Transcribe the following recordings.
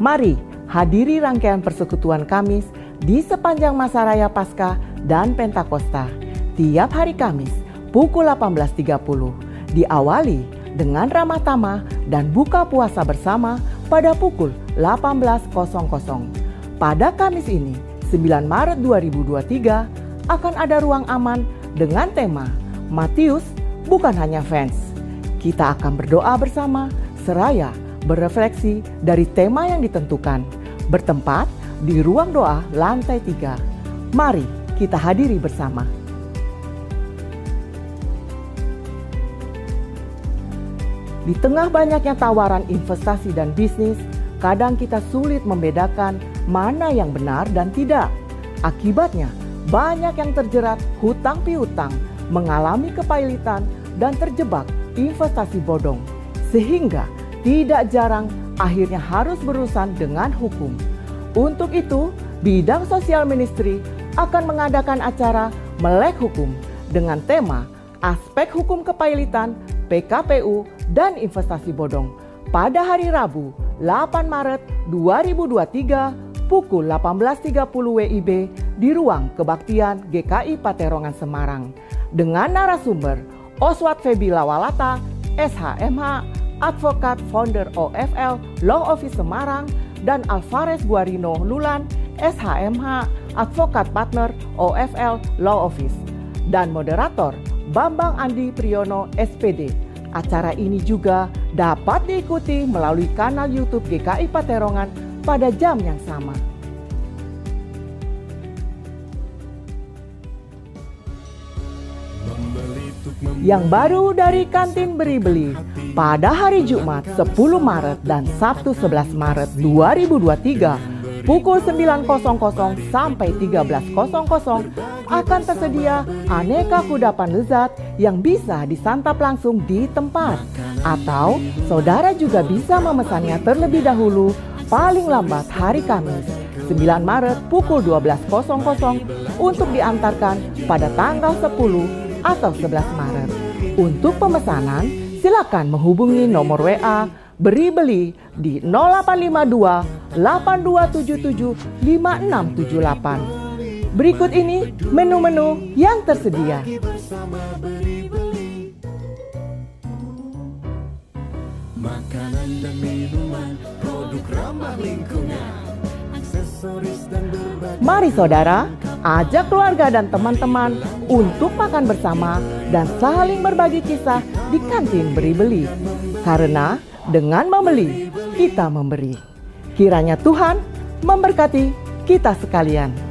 Mari hadiri rangkaian persekutuan Kamis di sepanjang masa raya Paskah dan Pentakosta tiap hari Kamis pukul 18.30 diawali dengan ramah tamah dan buka puasa bersama pada pukul 18.00. Pada Kamis ini, 9 Maret 2023, akan ada ruang aman dengan tema Matius bukan hanya fans. Kita akan berdoa bersama seraya berefleksi dari tema yang ditentukan. Bertempat di ruang doa lantai 3. Mari kita hadiri bersama. Di tengah banyaknya tawaran investasi dan bisnis, kadang kita sulit membedakan mana yang benar dan tidak. Akibatnya, banyak yang terjerat hutang piutang, mengalami kepailitan, dan terjebak investasi bodong. Sehingga tidak jarang akhirnya harus berurusan dengan hukum. Untuk itu, bidang sosial ministry akan mengadakan acara Melek Hukum dengan tema Aspek Hukum Kepailitan, PKPU, dan Investasi Bodong pada hari Rabu 8 Maret 2023 pukul 18.30 WIB di ruang kebaktian GKI Paterongan Semarang dengan narasumber Oswald Febi Lawalata, SHMH, Advokat Founder OFL Law Office Semarang, dan Alvarez Guarino Lulan, SHMH, Advokat Partner OFL Law Office, dan moderator Bambang Andi Priyono SPD. Acara ini juga dapat diikuti melalui kanal YouTube GKI Paterongan pada jam yang sama. Yang baru dari kantin beri-beli pada hari Jumat 10 Maret dan Sabtu 11 Maret 2023 pukul 9.00 sampai 13.00 akan tersedia aneka kudapan lezat yang bisa disantap langsung di tempat. Atau saudara juga bisa memesannya terlebih dahulu paling lambat hari Kamis 9 Maret pukul 12.00 untuk diantarkan pada tanggal 10 atau 11 Maret. Untuk pemesanan, silakan menghubungi nomor WA beri beli di 0852 8277 5678. Berikut ini menu-menu yang tersedia. Makanan dan minuman, produk ramah lingkungan, Mari saudara, ajak keluarga dan teman-teman untuk makan bersama dan saling berbagi kisah di kantin beri-beli. Karena dengan membeli, kita memberi. Kiranya Tuhan memberkati kita sekalian.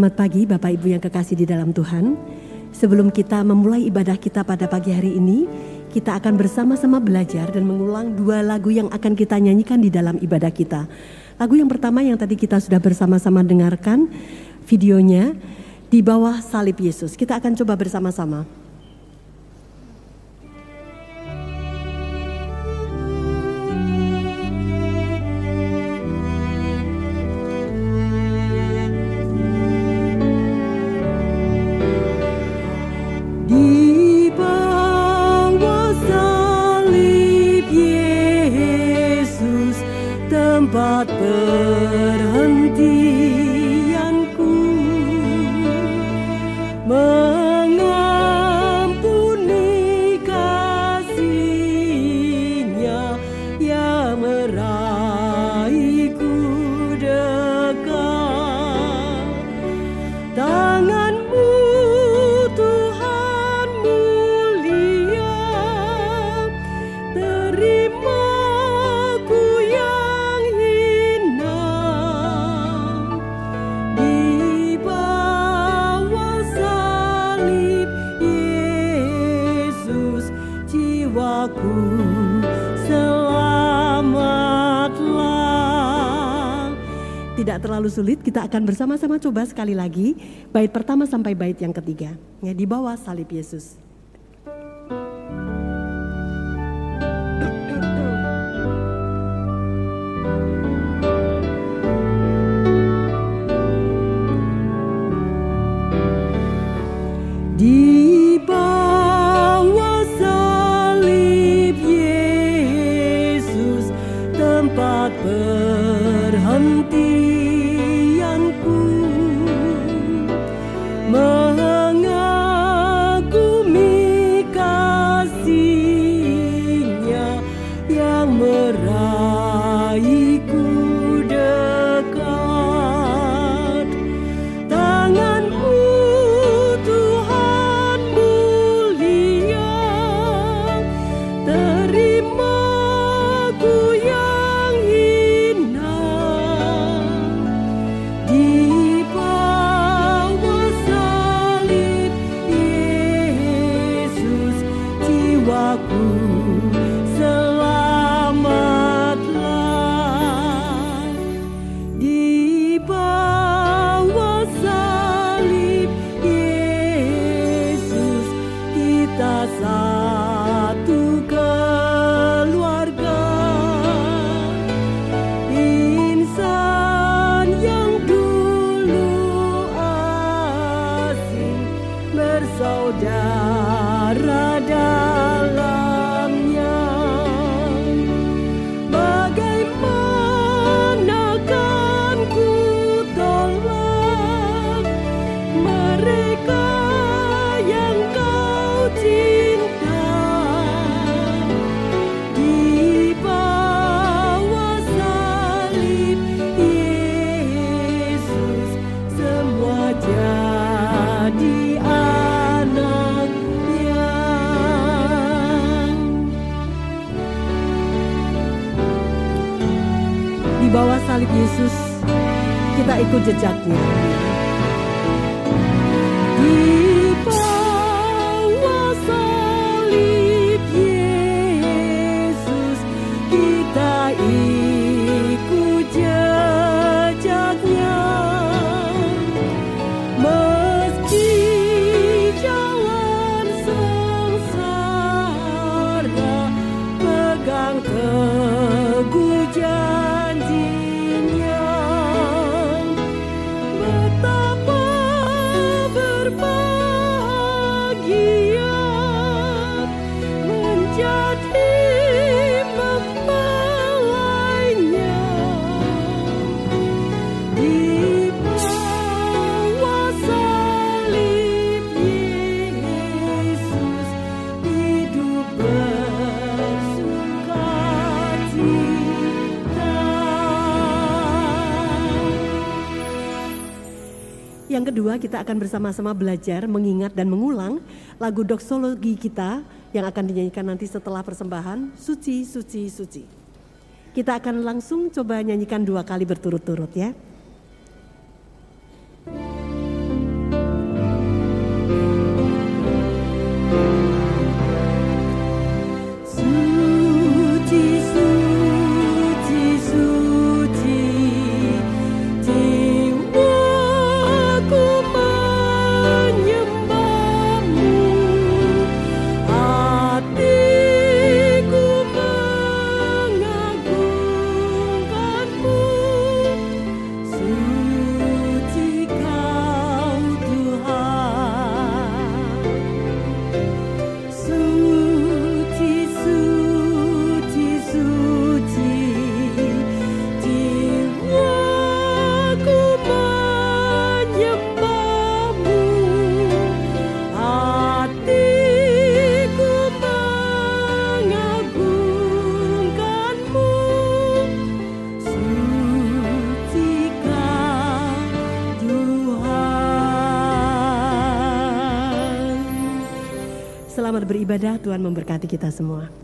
Selamat pagi Bapak Ibu yang kekasih di dalam Tuhan. Sebelum kita memulai ibadah kita pada pagi hari ini, kita akan bersama-sama belajar dan mengulang dua lagu yang akan kita nyanyikan di dalam ibadah kita. Lagu yang pertama yang tadi kita sudah bersama-sama dengarkan videonya di bawah salib Yesus. Kita akan coba bersama-sama. Sulit, kita akan bersama-sama coba sekali lagi bait pertama sampai bait yang ketiga. Ya, di bawah salib Yesus. Kedua kita akan bersama-sama belajar, mengingat dan mengulang lagu doksologi kita yang akan dinyanyikan nanti setelah persembahan Suci, Suci, Suci. Kita akan langsung coba nyanyikan dua kali berturut-turut ya. Beribadah, Tuhan memberkati kita semua.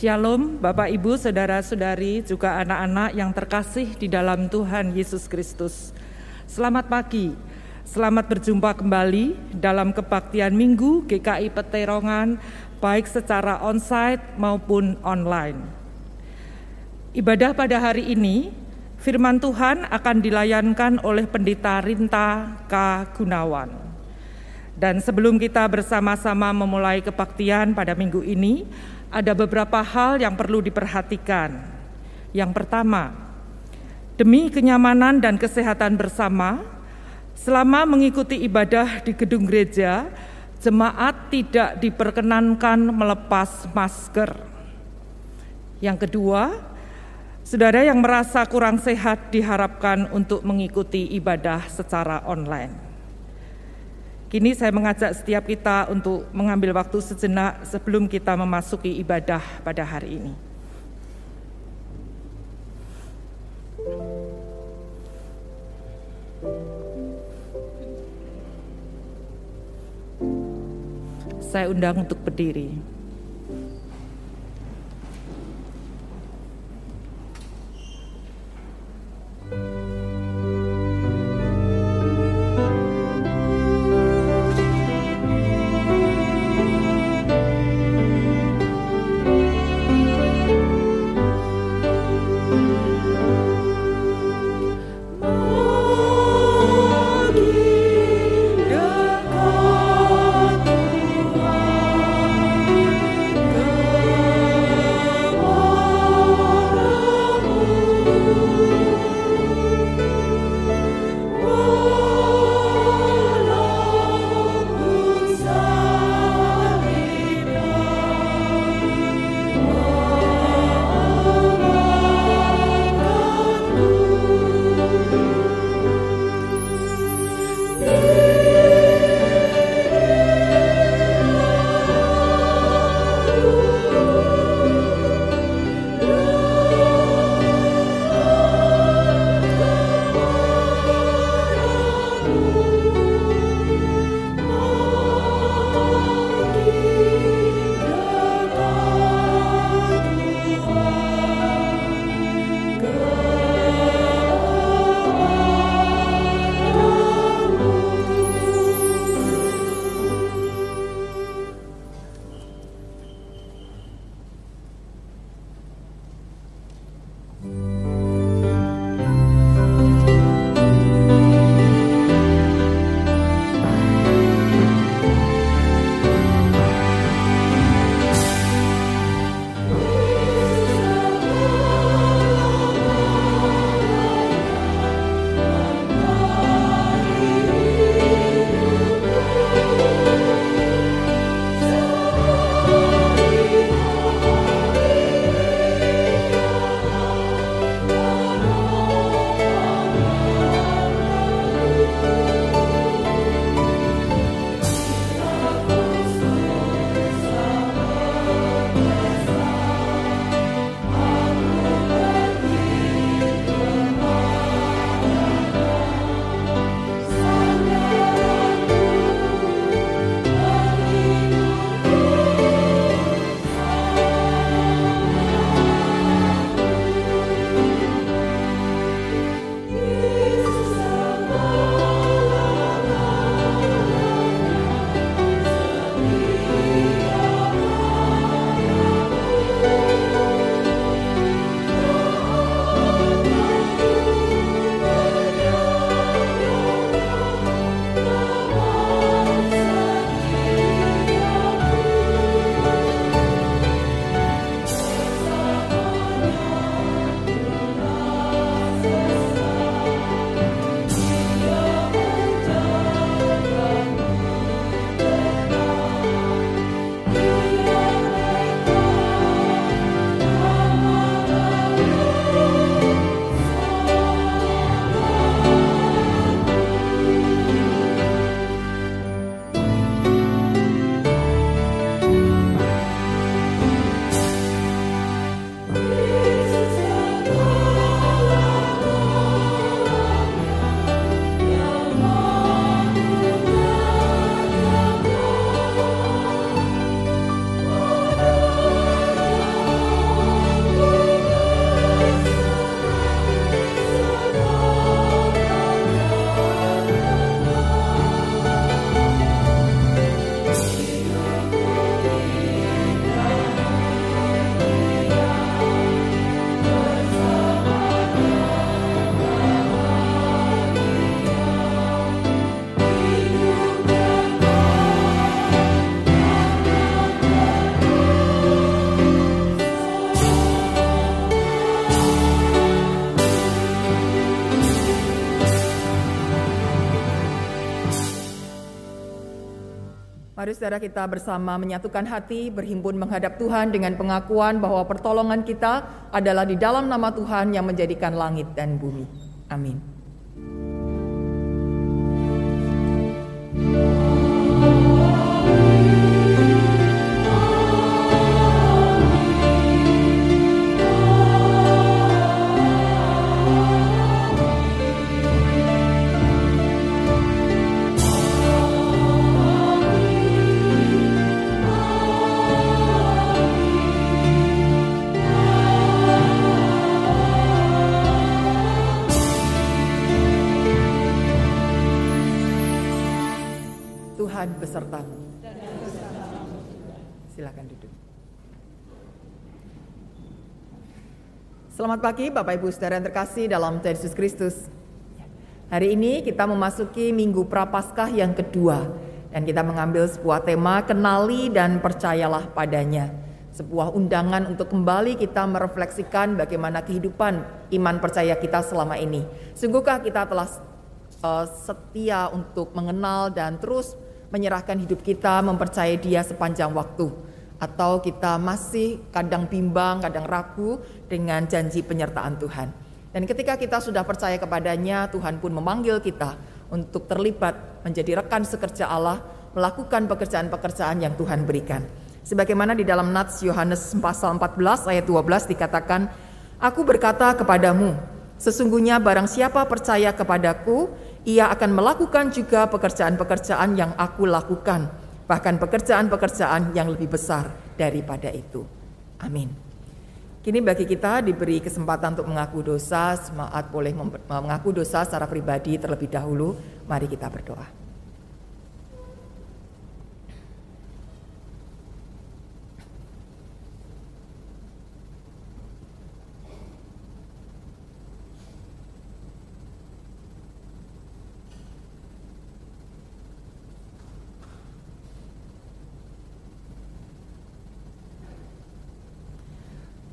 Shalom Bapak Ibu, Saudara-saudari, juga anak-anak yang terkasih di dalam Tuhan Yesus Kristus. Selamat pagi, selamat berjumpa kembali dalam kebaktian Minggu GKI Peterongan, baik secara onsite maupun online. Ibadah pada hari ini, firman Tuhan akan dilayankan oleh Pendeta Rinta K. Gunawan. Dan sebelum kita bersama-sama memulai kebaktian pada minggu ini, ada beberapa hal yang perlu diperhatikan. Yang pertama, demi kenyamanan dan kesehatan bersama, selama mengikuti ibadah di gedung gereja, jemaat tidak diperkenankan melepas masker. Yang kedua, saudara yang merasa kurang sehat diharapkan untuk mengikuti ibadah secara online. Kini saya mengajak setiap kita untuk mengambil waktu sejenak sebelum kita memasuki ibadah pada hari ini. Saya undang untuk berdiri. Mari saudara kita bersama menyatukan hati, berhimpun menghadap Tuhan dengan pengakuan bahwa pertolongan kita adalah di dalam nama Tuhan yang menjadikan langit dan bumi. Amin. Selamat pagi Bapak Ibu Saudara yang terkasih dalam Tuhan Yesus Kristus. Hari ini kita memasuki Minggu Prapaskah yang kedua dan kita mengambil sebuah tema kenali dan percayalah padanya. Sebuah undangan untuk kembali kita merefleksikan bagaimana kehidupan iman percaya kita selama ini. Sungguhkah kita telah uh, setia untuk mengenal dan terus menyerahkan hidup kita mempercayai Dia sepanjang waktu? Atau kita masih kadang bimbang, kadang ragu dengan janji penyertaan Tuhan. Dan ketika kita sudah percaya kepadanya, Tuhan pun memanggil kita untuk terlibat menjadi rekan sekerja Allah, melakukan pekerjaan-pekerjaan yang Tuhan berikan. Sebagaimana di dalam Nats Yohanes pasal 14 ayat 12 dikatakan, Aku berkata kepadamu, sesungguhnya barang siapa percaya kepadaku, ia akan melakukan juga pekerjaan-pekerjaan yang aku lakukan bahkan pekerjaan-pekerjaan yang lebih besar daripada itu. Amin. Kini bagi kita diberi kesempatan untuk mengaku dosa, semangat boleh mengaku dosa secara pribadi terlebih dahulu. Mari kita berdoa.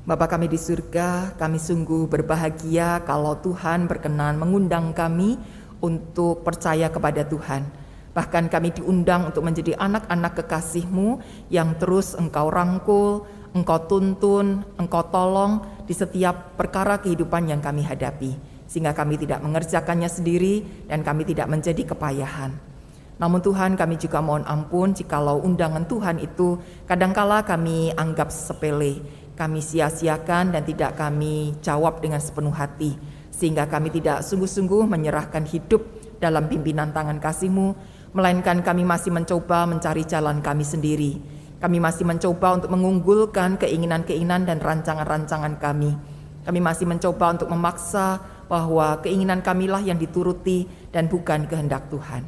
Bapa kami di surga, kami sungguh berbahagia kalau Tuhan berkenan mengundang kami untuk percaya kepada Tuhan. Bahkan kami diundang untuk menjadi anak-anak kekasihmu yang terus engkau rangkul, engkau tuntun, engkau tolong di setiap perkara kehidupan yang kami hadapi. Sehingga kami tidak mengerjakannya sendiri dan kami tidak menjadi kepayahan. Namun Tuhan kami juga mohon ampun jikalau undangan Tuhan itu kadangkala kami anggap sepele kami sia-siakan dan tidak kami jawab dengan sepenuh hati sehingga kami tidak sungguh-sungguh menyerahkan hidup dalam pimpinan tangan kasih-Mu melainkan kami masih mencoba mencari jalan kami sendiri. Kami masih mencoba untuk mengunggulkan keinginan-keinginan dan rancangan-rancangan kami. Kami masih mencoba untuk memaksa bahwa keinginan kamilah yang dituruti dan bukan kehendak Tuhan.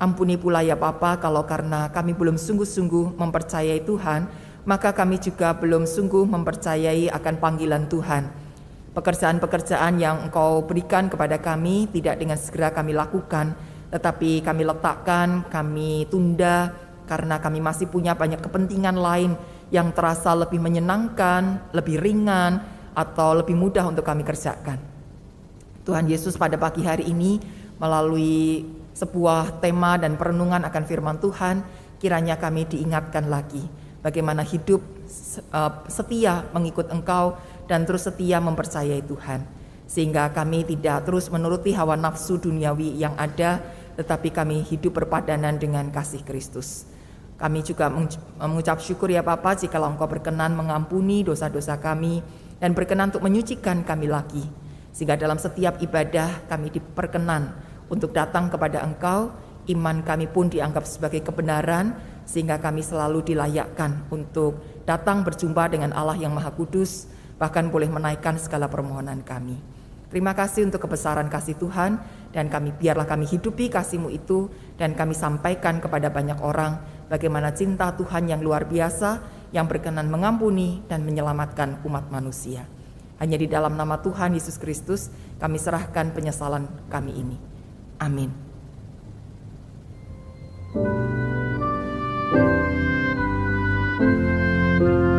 Ampuni pula ya Papa kalau karena kami belum sungguh-sungguh mempercayai Tuhan maka kami juga belum sungguh mempercayai akan panggilan Tuhan. Pekerjaan-pekerjaan yang Engkau berikan kepada kami tidak dengan segera kami lakukan, tetapi kami letakkan, kami tunda karena kami masih punya banyak kepentingan lain yang terasa lebih menyenangkan, lebih ringan, atau lebih mudah untuk kami kerjakan. Tuhan Yesus pada pagi hari ini melalui sebuah tema dan perenungan akan firman Tuhan, kiranya kami diingatkan lagi bagaimana hidup uh, setia mengikut Engkau dan terus setia mempercayai Tuhan. Sehingga kami tidak terus menuruti hawa nafsu duniawi yang ada, tetapi kami hidup berpadanan dengan kasih Kristus. Kami juga mengucap syukur ya Bapa jika Engkau berkenan mengampuni dosa-dosa kami dan berkenan untuk menyucikan kami lagi. Sehingga dalam setiap ibadah kami diperkenan untuk datang kepada Engkau, iman kami pun dianggap sebagai kebenaran sehingga kami selalu dilayakkan untuk datang berjumpa dengan Allah yang Maha Kudus, bahkan boleh menaikkan segala permohonan kami. Terima kasih untuk kebesaran kasih Tuhan dan kami biarlah kami hidupi kasih-Mu itu dan kami sampaikan kepada banyak orang bagaimana cinta Tuhan yang luar biasa yang berkenan mengampuni dan menyelamatkan umat manusia. Hanya di dalam nama Tuhan Yesus Kristus kami serahkan penyesalan kami ini. Amin. Thank you.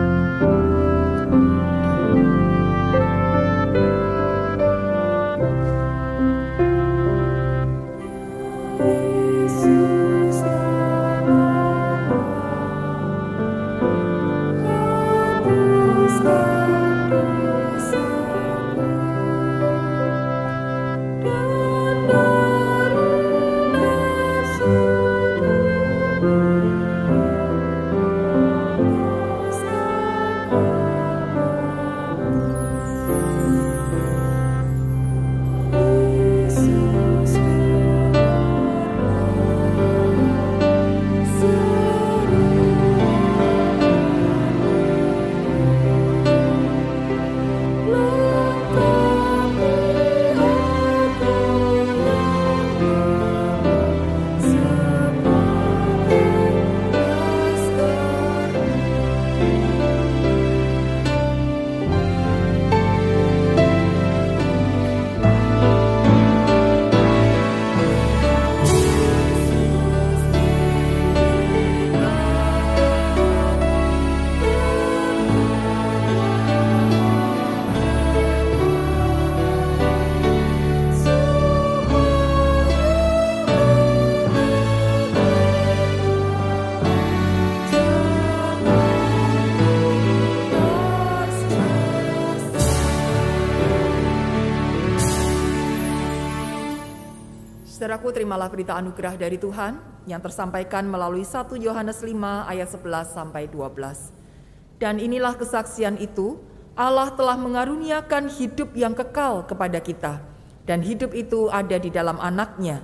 Saudaraku, terimalah berita anugerah dari Tuhan yang tersampaikan melalui 1 Yohanes 5 ayat 11 sampai 12. Dan inilah kesaksian itu, Allah telah mengaruniakan hidup yang kekal kepada kita, dan hidup itu ada di dalam anaknya.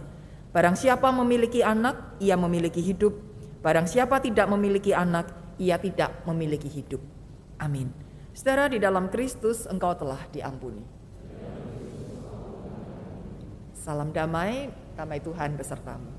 Barang siapa memiliki anak, ia memiliki hidup. Barang siapa tidak memiliki anak, ia tidak memiliki hidup. Amin. Saudara, di dalam Kristus engkau telah diampuni. Salam damai, damai Tuhan besertamu.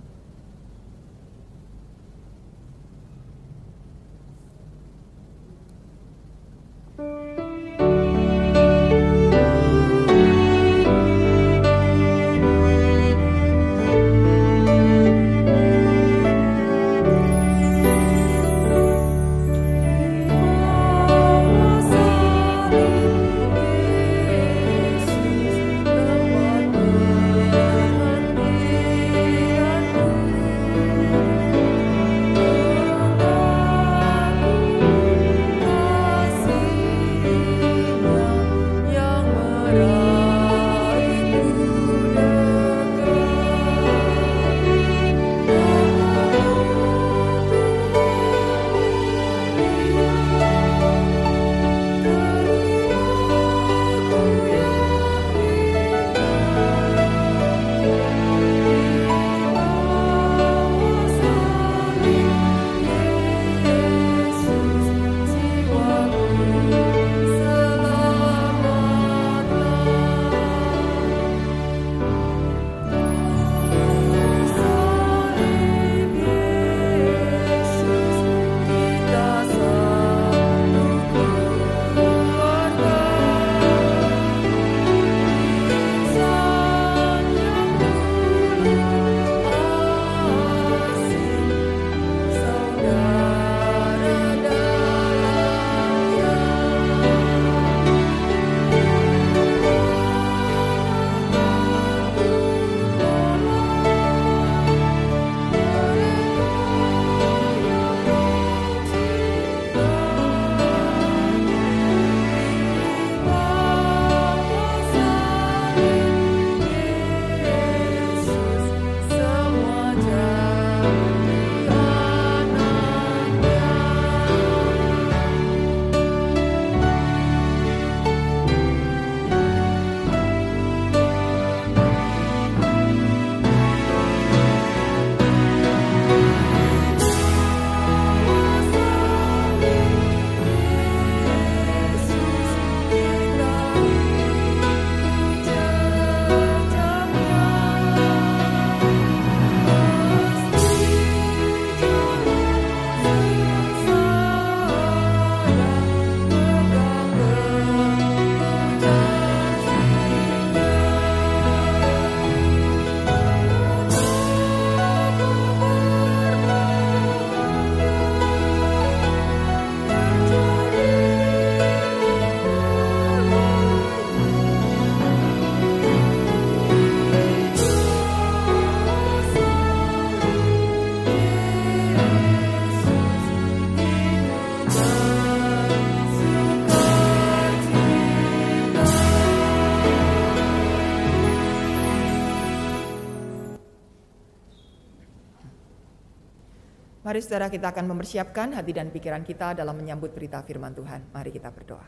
Mari saudara kita akan mempersiapkan hati dan pikiran kita dalam menyambut berita firman Tuhan. Mari kita berdoa.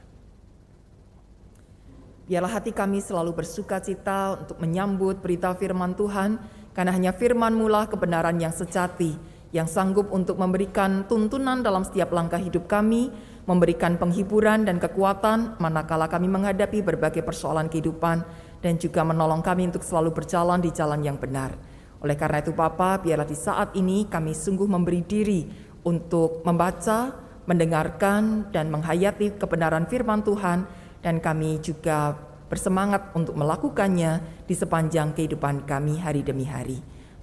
Biarlah hati kami selalu bersuka cita untuk menyambut berita firman Tuhan, karena hanya firman mula kebenaran yang sejati, yang sanggup untuk memberikan tuntunan dalam setiap langkah hidup kami, memberikan penghiburan dan kekuatan manakala kami menghadapi berbagai persoalan kehidupan, dan juga menolong kami untuk selalu berjalan di jalan yang benar. Oleh karena itu Bapa, biarlah di saat ini kami sungguh memberi diri untuk membaca, mendengarkan, dan menghayati kebenaran firman Tuhan, dan kami juga bersemangat untuk melakukannya di sepanjang kehidupan kami hari demi hari.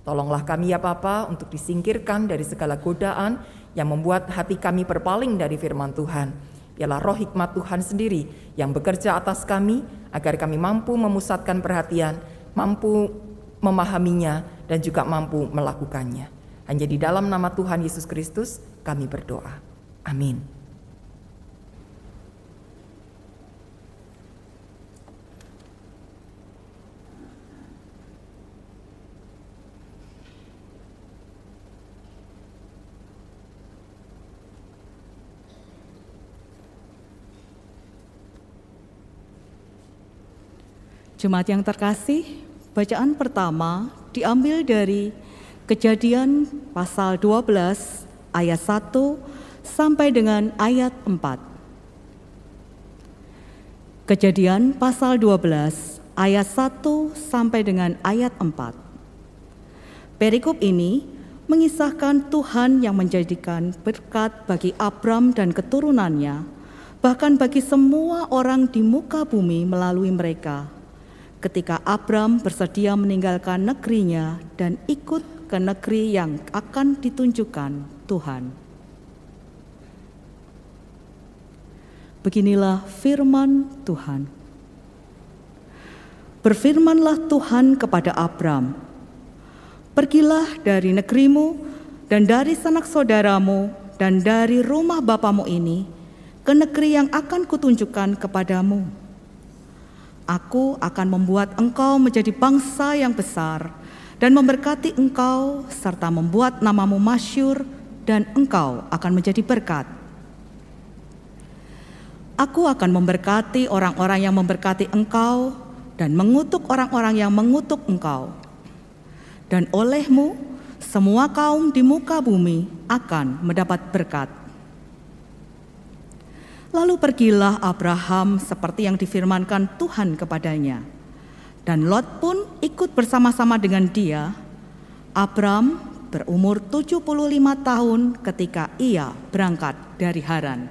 Tolonglah kami ya Bapa untuk disingkirkan dari segala godaan yang membuat hati kami berpaling dari firman Tuhan. Biarlah roh hikmat Tuhan sendiri yang bekerja atas kami agar kami mampu memusatkan perhatian, mampu memahaminya, dan juga mampu melakukannya. Hanya di dalam nama Tuhan Yesus Kristus kami berdoa. Amin. Jemaat yang terkasih, bacaan pertama diambil dari Kejadian pasal 12 ayat 1 sampai dengan ayat 4. Kejadian pasal 12 ayat 1 sampai dengan ayat 4. Perikop ini mengisahkan Tuhan yang menjadikan berkat bagi Abram dan keturunannya, bahkan bagi semua orang di muka bumi melalui mereka ketika Abram bersedia meninggalkan negerinya dan ikut ke negeri yang akan ditunjukkan Tuhan. Beginilah firman Tuhan. Berfirmanlah Tuhan kepada Abram, Pergilah dari negerimu dan dari sanak saudaramu dan dari rumah bapamu ini ke negeri yang akan kutunjukkan kepadamu Aku akan membuat engkau menjadi bangsa yang besar dan memberkati engkau serta membuat namamu masyur dan engkau akan menjadi berkat. Aku akan memberkati orang-orang yang memberkati engkau dan mengutuk orang-orang yang mengutuk engkau. Dan olehmu semua kaum di muka bumi akan mendapat berkat. Lalu pergilah Abraham seperti yang difirmankan Tuhan kepadanya. Dan Lot pun ikut bersama-sama dengan dia. Abram berumur 75 tahun ketika ia berangkat dari Haran.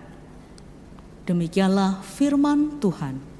Demikianlah firman Tuhan.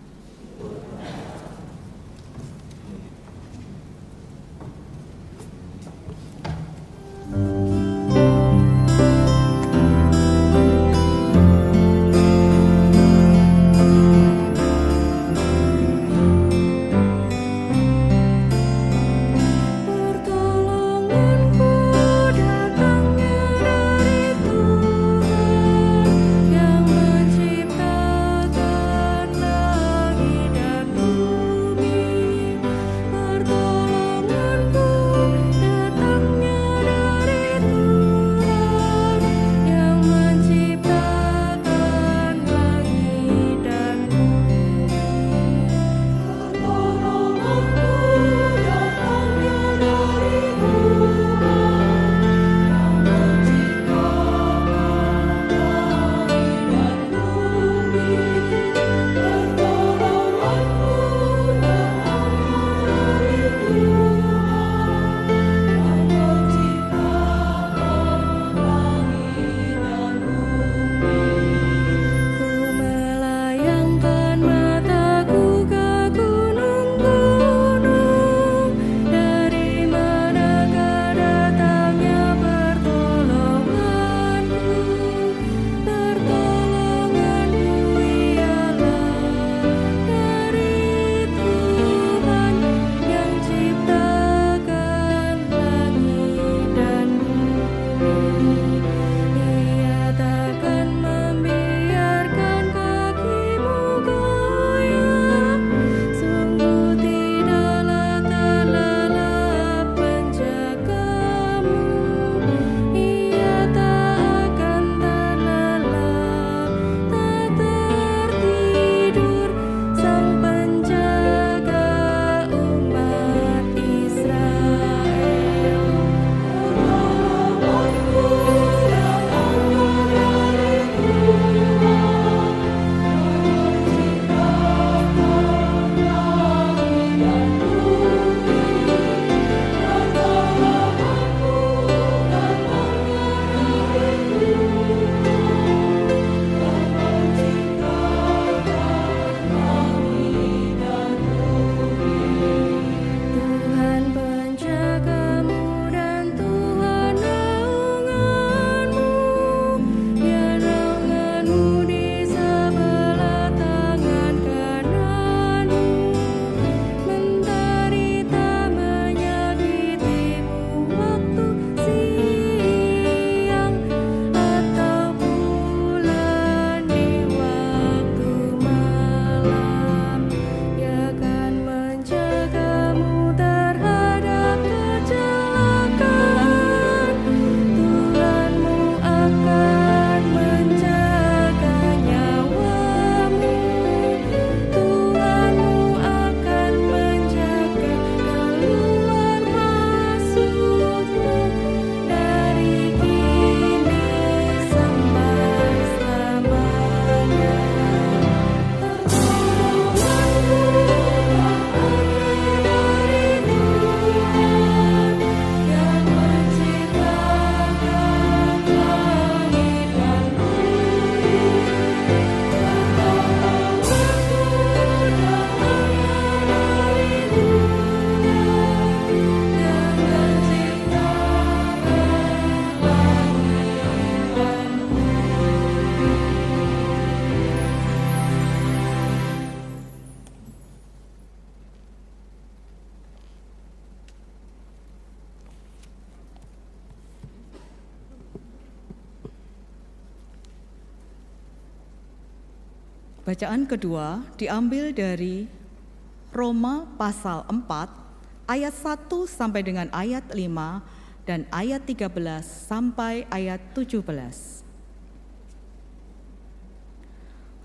Bacaan kedua diambil dari Roma pasal 4 ayat 1 sampai dengan ayat 5 dan ayat 13 sampai ayat 17.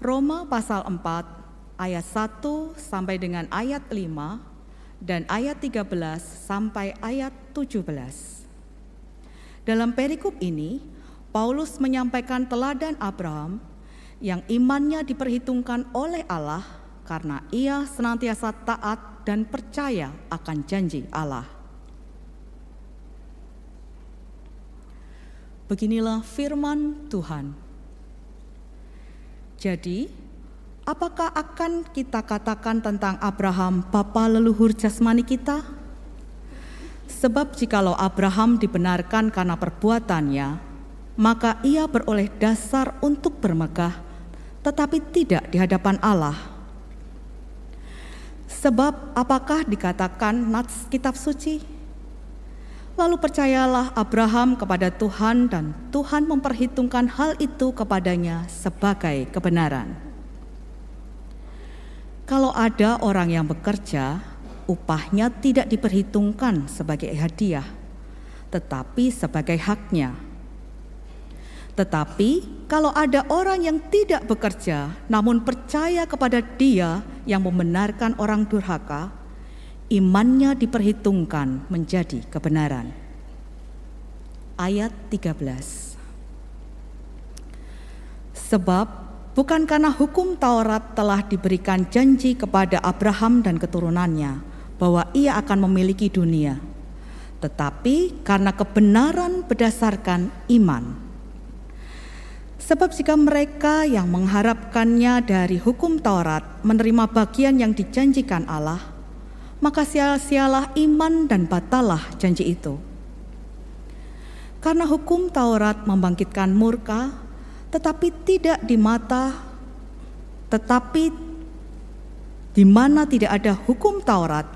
Roma pasal 4 ayat 1 sampai dengan ayat 5 dan ayat 13 sampai ayat 17. Dalam perikop ini, Paulus menyampaikan teladan Abraham yang imannya diperhitungkan oleh Allah karena ia senantiasa taat dan percaya akan janji Allah. Beginilah firman Tuhan. Jadi, apakah akan kita katakan tentang Abraham, bapa leluhur jasmani kita? Sebab jikalau Abraham dibenarkan karena perbuatannya, maka ia beroleh dasar untuk bermegah tetapi tidak di hadapan Allah. Sebab apakah dikatakan nats kitab suci? Lalu percayalah Abraham kepada Tuhan dan Tuhan memperhitungkan hal itu kepadanya sebagai kebenaran. Kalau ada orang yang bekerja, upahnya tidak diperhitungkan sebagai hadiah, tetapi sebagai haknya tetapi kalau ada orang yang tidak bekerja namun percaya kepada Dia yang membenarkan orang durhaka, imannya diperhitungkan menjadi kebenaran. Ayat 13. Sebab bukan karena hukum Taurat telah diberikan janji kepada Abraham dan keturunannya bahwa ia akan memiliki dunia, tetapi karena kebenaran berdasarkan iman Sebab jika mereka yang mengharapkannya dari hukum Taurat menerima bagian yang dijanjikan Allah, maka sia-sialah iman dan batalah janji itu. Karena hukum Taurat membangkitkan murka, tetapi tidak di mata, tetapi di mana tidak ada hukum Taurat,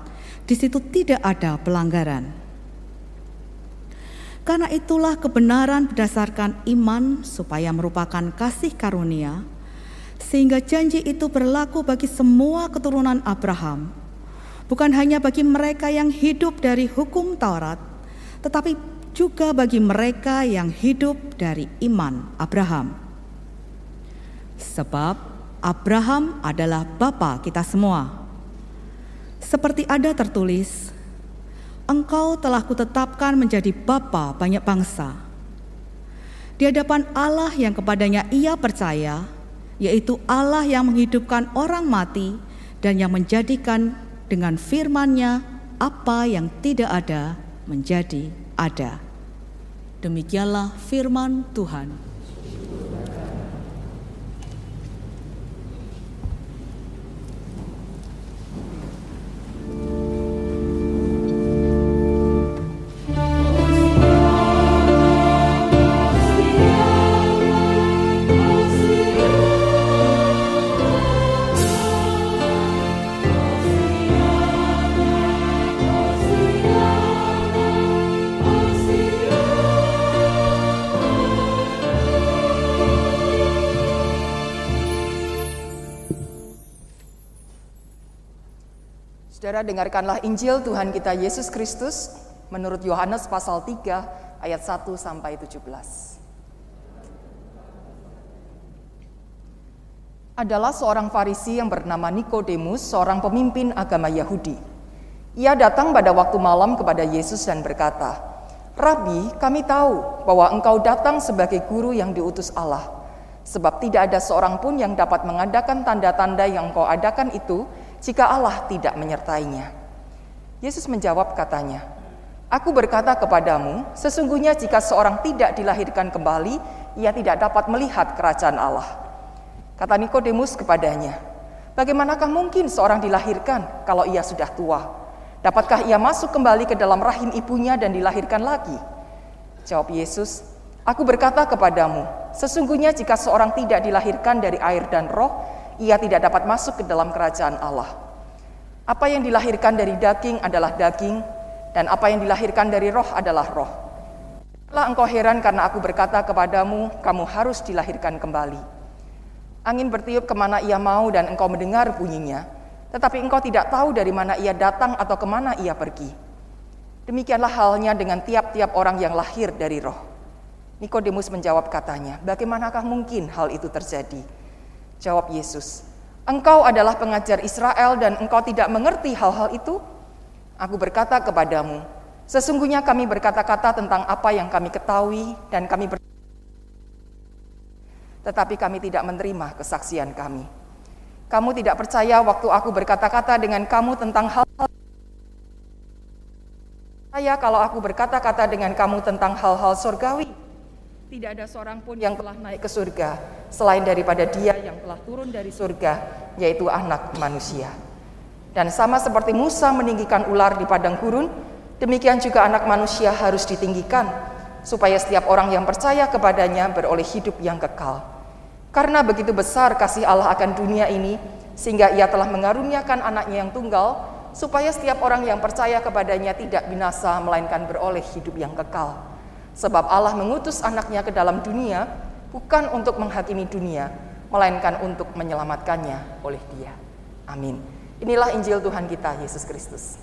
di situ tidak ada pelanggaran. Karena itulah kebenaran berdasarkan iman supaya merupakan kasih karunia, sehingga janji itu berlaku bagi semua keturunan Abraham, bukan hanya bagi mereka yang hidup dari hukum Taurat, tetapi juga bagi mereka yang hidup dari iman Abraham. Sebab Abraham adalah bapa kita semua. Seperti ada tertulis, Engkau telah kutetapkan menjadi bapa banyak bangsa. Di hadapan Allah yang kepadanya ia percaya, yaitu Allah yang menghidupkan orang mati dan yang menjadikan dengan firman-Nya apa yang tidak ada menjadi ada. Demikianlah firman Tuhan. Saudara dengarkanlah Injil Tuhan kita Yesus Kristus menurut Yohanes pasal 3 ayat 1 sampai 17. Adalah seorang Farisi yang bernama Nikodemus, seorang pemimpin agama Yahudi. Ia datang pada waktu malam kepada Yesus dan berkata, "Rabi, kami tahu bahwa engkau datang sebagai guru yang diutus Allah, sebab tidak ada seorang pun yang dapat mengadakan tanda-tanda yang engkau adakan itu jika Allah tidak menyertainya. Yesus menjawab katanya, Aku berkata kepadamu, sesungguhnya jika seorang tidak dilahirkan kembali, ia tidak dapat melihat kerajaan Allah. Kata Nikodemus kepadanya, Bagaimanakah mungkin seorang dilahirkan kalau ia sudah tua? Dapatkah ia masuk kembali ke dalam rahim ibunya dan dilahirkan lagi? Jawab Yesus, Aku berkata kepadamu, sesungguhnya jika seorang tidak dilahirkan dari air dan roh, ia tidak dapat masuk ke dalam kerajaan Allah. Apa yang dilahirkan dari daging adalah daging, dan apa yang dilahirkan dari roh adalah roh. Lah engkau heran karena aku berkata kepadamu, kamu harus dilahirkan kembali. Angin bertiup ke mana ia mau dan engkau mendengar bunyinya, tetapi engkau tidak tahu dari mana ia datang atau ke mana ia pergi. Demikianlah halnya dengan tiap-tiap orang yang lahir dari roh. Nikodemus menjawab katanya, bagaimanakah mungkin hal itu terjadi? Jawab Yesus, engkau adalah pengajar Israel dan engkau tidak mengerti hal-hal itu? Aku berkata kepadamu, sesungguhnya kami berkata-kata tentang apa yang kami ketahui dan kami ber tetapi kami tidak menerima kesaksian kami. Kamu tidak percaya waktu aku berkata-kata dengan kamu tentang hal-hal saya kalau aku berkata-kata dengan kamu tentang hal-hal surgawi. Tidak ada seorang pun yang telah naik ke surga selain daripada dia yang telah turun dari surga, yaitu anak manusia. Dan sama seperti Musa meninggikan ular di padang gurun, demikian juga anak manusia harus ditinggikan, supaya setiap orang yang percaya kepadanya beroleh hidup yang kekal. Karena begitu besar kasih Allah akan dunia ini, sehingga ia telah mengaruniakan anaknya yang tunggal, supaya setiap orang yang percaya kepadanya tidak binasa, melainkan beroleh hidup yang kekal. Sebab Allah mengutus anaknya ke dalam dunia, bukan untuk menghakimi dunia, melainkan untuk menyelamatkannya oleh dia. Amin. Inilah Injil Tuhan kita, Yesus Kristus.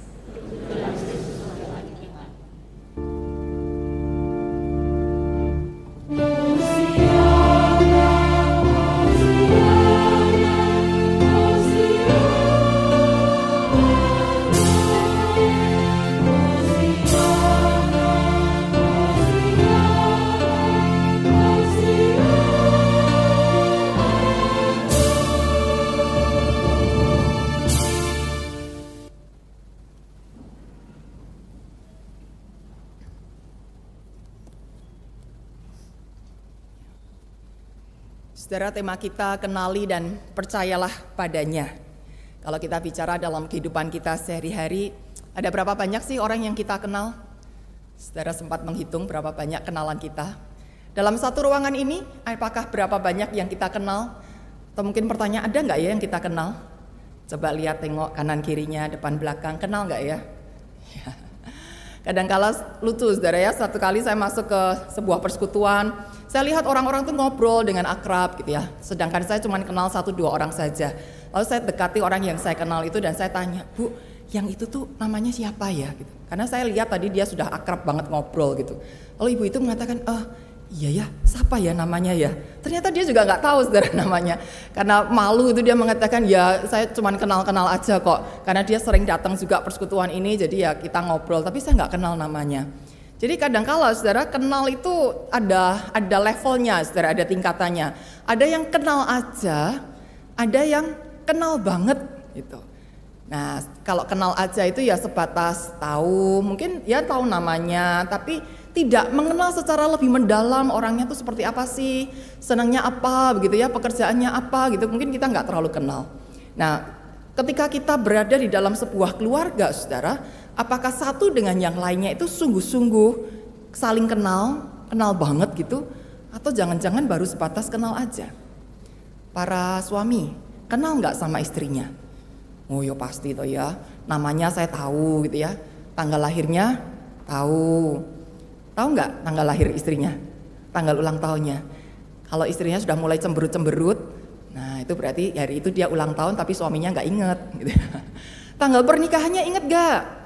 Saudara, tema kita kenali dan percayalah padanya. Kalau kita bicara dalam kehidupan kita sehari-hari, ada berapa banyak sih orang yang kita kenal? Saudara sempat menghitung berapa banyak kenalan kita. Dalam satu ruangan ini, apakah berapa banyak yang kita kenal? Atau mungkin pertanyaan, ada nggak ya yang kita kenal? Coba lihat tengok kanan kirinya, depan belakang, kenal nggak ya? Kadang-kala lucu saudara ya, satu kali saya masuk ke sebuah persekutuan, saya lihat orang-orang tuh ngobrol dengan akrab gitu ya. Sedangkan saya cuma kenal satu dua orang saja. Lalu saya dekati orang yang saya kenal itu dan saya tanya, Bu, yang itu tuh namanya siapa ya? Gitu. Karena saya lihat tadi dia sudah akrab banget ngobrol gitu. Lalu ibu itu mengatakan, oh iya ya, siapa ya namanya ya? Ternyata dia juga nggak tahu saudara namanya. Karena malu itu dia mengatakan, ya saya cuma kenal-kenal aja kok. Karena dia sering datang juga persekutuan ini, jadi ya kita ngobrol, tapi saya nggak kenal namanya. Jadi kadang kala saudara kenal itu ada ada levelnya, saudara ada tingkatannya. Ada yang kenal aja, ada yang kenal banget gitu. Nah kalau kenal aja itu ya sebatas tahu, mungkin ya tahu namanya, tapi tidak mengenal secara lebih mendalam orangnya tuh seperti apa sih, senangnya apa begitu ya, pekerjaannya apa gitu, mungkin kita nggak terlalu kenal. Nah ketika kita berada di dalam sebuah keluarga saudara, apakah satu dengan yang lainnya itu sungguh-sungguh saling kenal, kenal banget gitu, atau jangan-jangan baru sebatas kenal aja. Para suami kenal nggak sama istrinya? Oh ya pasti toh ya, namanya saya tahu gitu ya, tanggal lahirnya tahu, tahu nggak tanggal lahir istrinya, tanggal ulang tahunnya. Kalau istrinya sudah mulai cemberut-cemberut, nah itu berarti hari itu dia ulang tahun tapi suaminya nggak inget. Gitu. Tanggal pernikahannya inget gak?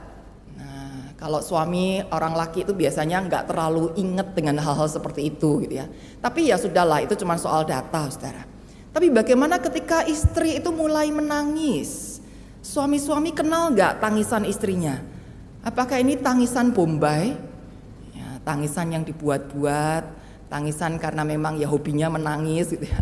Kalau suami orang laki itu biasanya nggak terlalu inget dengan hal-hal seperti itu gitu ya. Tapi ya sudahlah itu cuma soal data saudara. Tapi bagaimana ketika istri itu mulai menangis? Suami-suami kenal nggak tangisan istrinya? Apakah ini tangisan bombay? Ya, tangisan yang dibuat-buat, tangisan karena memang ya hobinya menangis gitu ya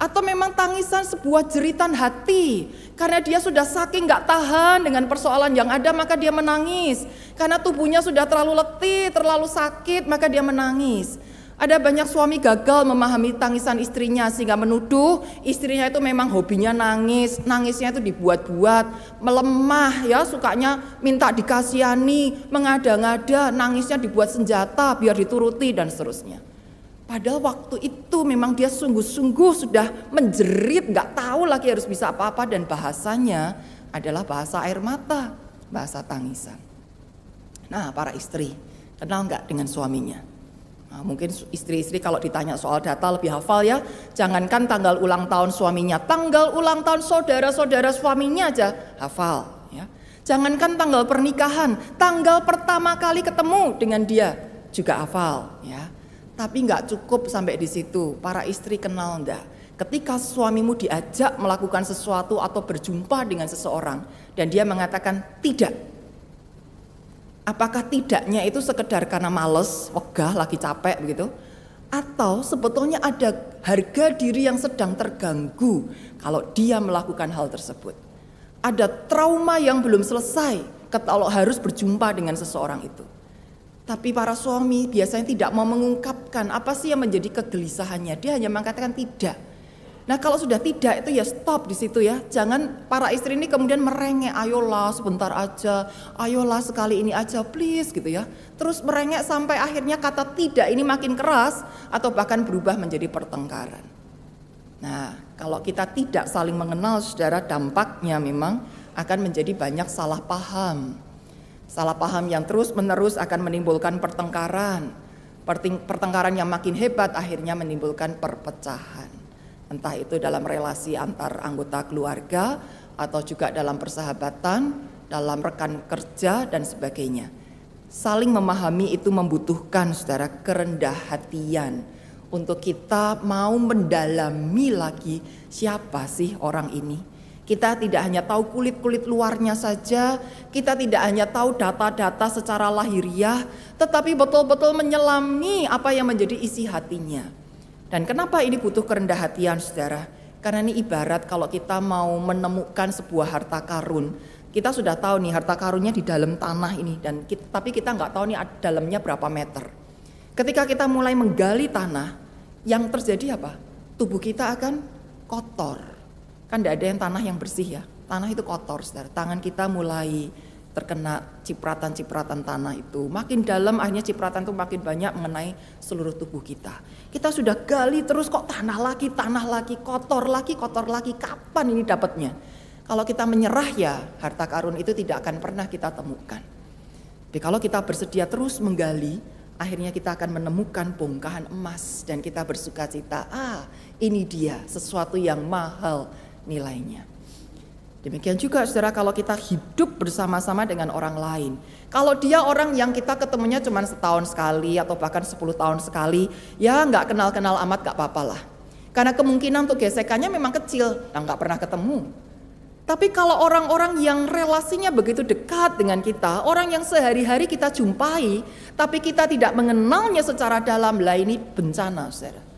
atau memang tangisan sebuah jeritan hati. Karena dia sudah saking nggak tahan dengan persoalan yang ada maka dia menangis. Karena tubuhnya sudah terlalu letih terlalu sakit maka dia menangis. Ada banyak suami gagal memahami tangisan istrinya sehingga menuduh istrinya itu memang hobinya nangis. Nangisnya itu dibuat-buat melemah ya sukanya minta dikasihani mengada-ngada nangisnya dibuat senjata biar dituruti dan seterusnya Padahal waktu itu memang dia sungguh-sungguh sudah menjerit, nggak tahu lagi harus bisa apa-apa dan bahasanya adalah bahasa air mata, bahasa tangisan. Nah para istri, kenal nggak dengan suaminya? Nah, mungkin istri-istri kalau ditanya soal data lebih hafal ya. Jangankan tanggal ulang tahun suaminya, tanggal ulang tahun saudara-saudara suaminya aja hafal. Ya. Jangankan tanggal pernikahan, tanggal pertama kali ketemu dengan dia juga hafal. Ya. Tapi nggak cukup sampai di situ. Para istri kenal enggak? Ketika suamimu diajak melakukan sesuatu atau berjumpa dengan seseorang dan dia mengatakan tidak, Apakah tidaknya itu sekedar karena males, wegah, lagi capek begitu? Atau sebetulnya ada harga diri yang sedang terganggu kalau dia melakukan hal tersebut. Ada trauma yang belum selesai kalau harus berjumpa dengan seseorang itu. Tapi para suami biasanya tidak mau mengungkapkan apa sih yang menjadi kegelisahannya. Dia hanya mengatakan tidak. Nah kalau sudah tidak itu ya stop di situ ya. Jangan para istri ini kemudian merengek, ayolah sebentar aja, ayolah sekali ini aja please gitu ya. Terus merengek sampai akhirnya kata tidak ini makin keras atau bahkan berubah menjadi pertengkaran. Nah kalau kita tidak saling mengenal saudara dampaknya memang akan menjadi banyak salah paham. Salah paham yang terus menerus akan menimbulkan pertengkaran. Pertengkaran yang makin hebat akhirnya menimbulkan perpecahan entah itu dalam relasi antar anggota keluarga atau juga dalam persahabatan, dalam rekan kerja dan sebagainya. Saling memahami itu membutuhkan saudara kerendah hatian untuk kita mau mendalami lagi siapa sih orang ini. Kita tidak hanya tahu kulit-kulit luarnya saja, kita tidak hanya tahu data-data secara lahiriah, tetapi betul-betul menyelami apa yang menjadi isi hatinya. Dan kenapa ini butuh kerendah hatian saudara? Karena ini ibarat kalau kita mau menemukan sebuah harta karun, kita sudah tahu nih harta karunnya di dalam tanah ini dan kita, tapi kita nggak tahu nih dalamnya berapa meter. Ketika kita mulai menggali tanah, yang terjadi apa? Tubuh kita akan kotor. Kan tidak ada yang tanah yang bersih ya. Tanah itu kotor, saudara. Tangan kita mulai terkena cipratan-cipratan tanah itu. Makin dalam akhirnya cipratan itu makin banyak mengenai seluruh tubuh kita. Kita sudah gali terus kok tanah lagi, tanah lagi, kotor lagi, kotor lagi. Kapan ini dapatnya? Kalau kita menyerah ya harta karun itu tidak akan pernah kita temukan. Tapi kalau kita bersedia terus menggali, akhirnya kita akan menemukan bongkahan emas dan kita bersuka cita, ah ini dia sesuatu yang mahal nilainya. Demikian juga saudara kalau kita hidup bersama-sama dengan orang lain. Kalau dia orang yang kita ketemunya cuma setahun sekali atau bahkan 10 tahun sekali, ya nggak kenal-kenal amat gak apa-apa lah. Karena kemungkinan untuk gesekannya memang kecil, nah nggak pernah ketemu. Tapi kalau orang-orang yang relasinya begitu dekat dengan kita, orang yang sehari-hari kita jumpai, tapi kita tidak mengenalnya secara dalam, lah ini bencana saudara.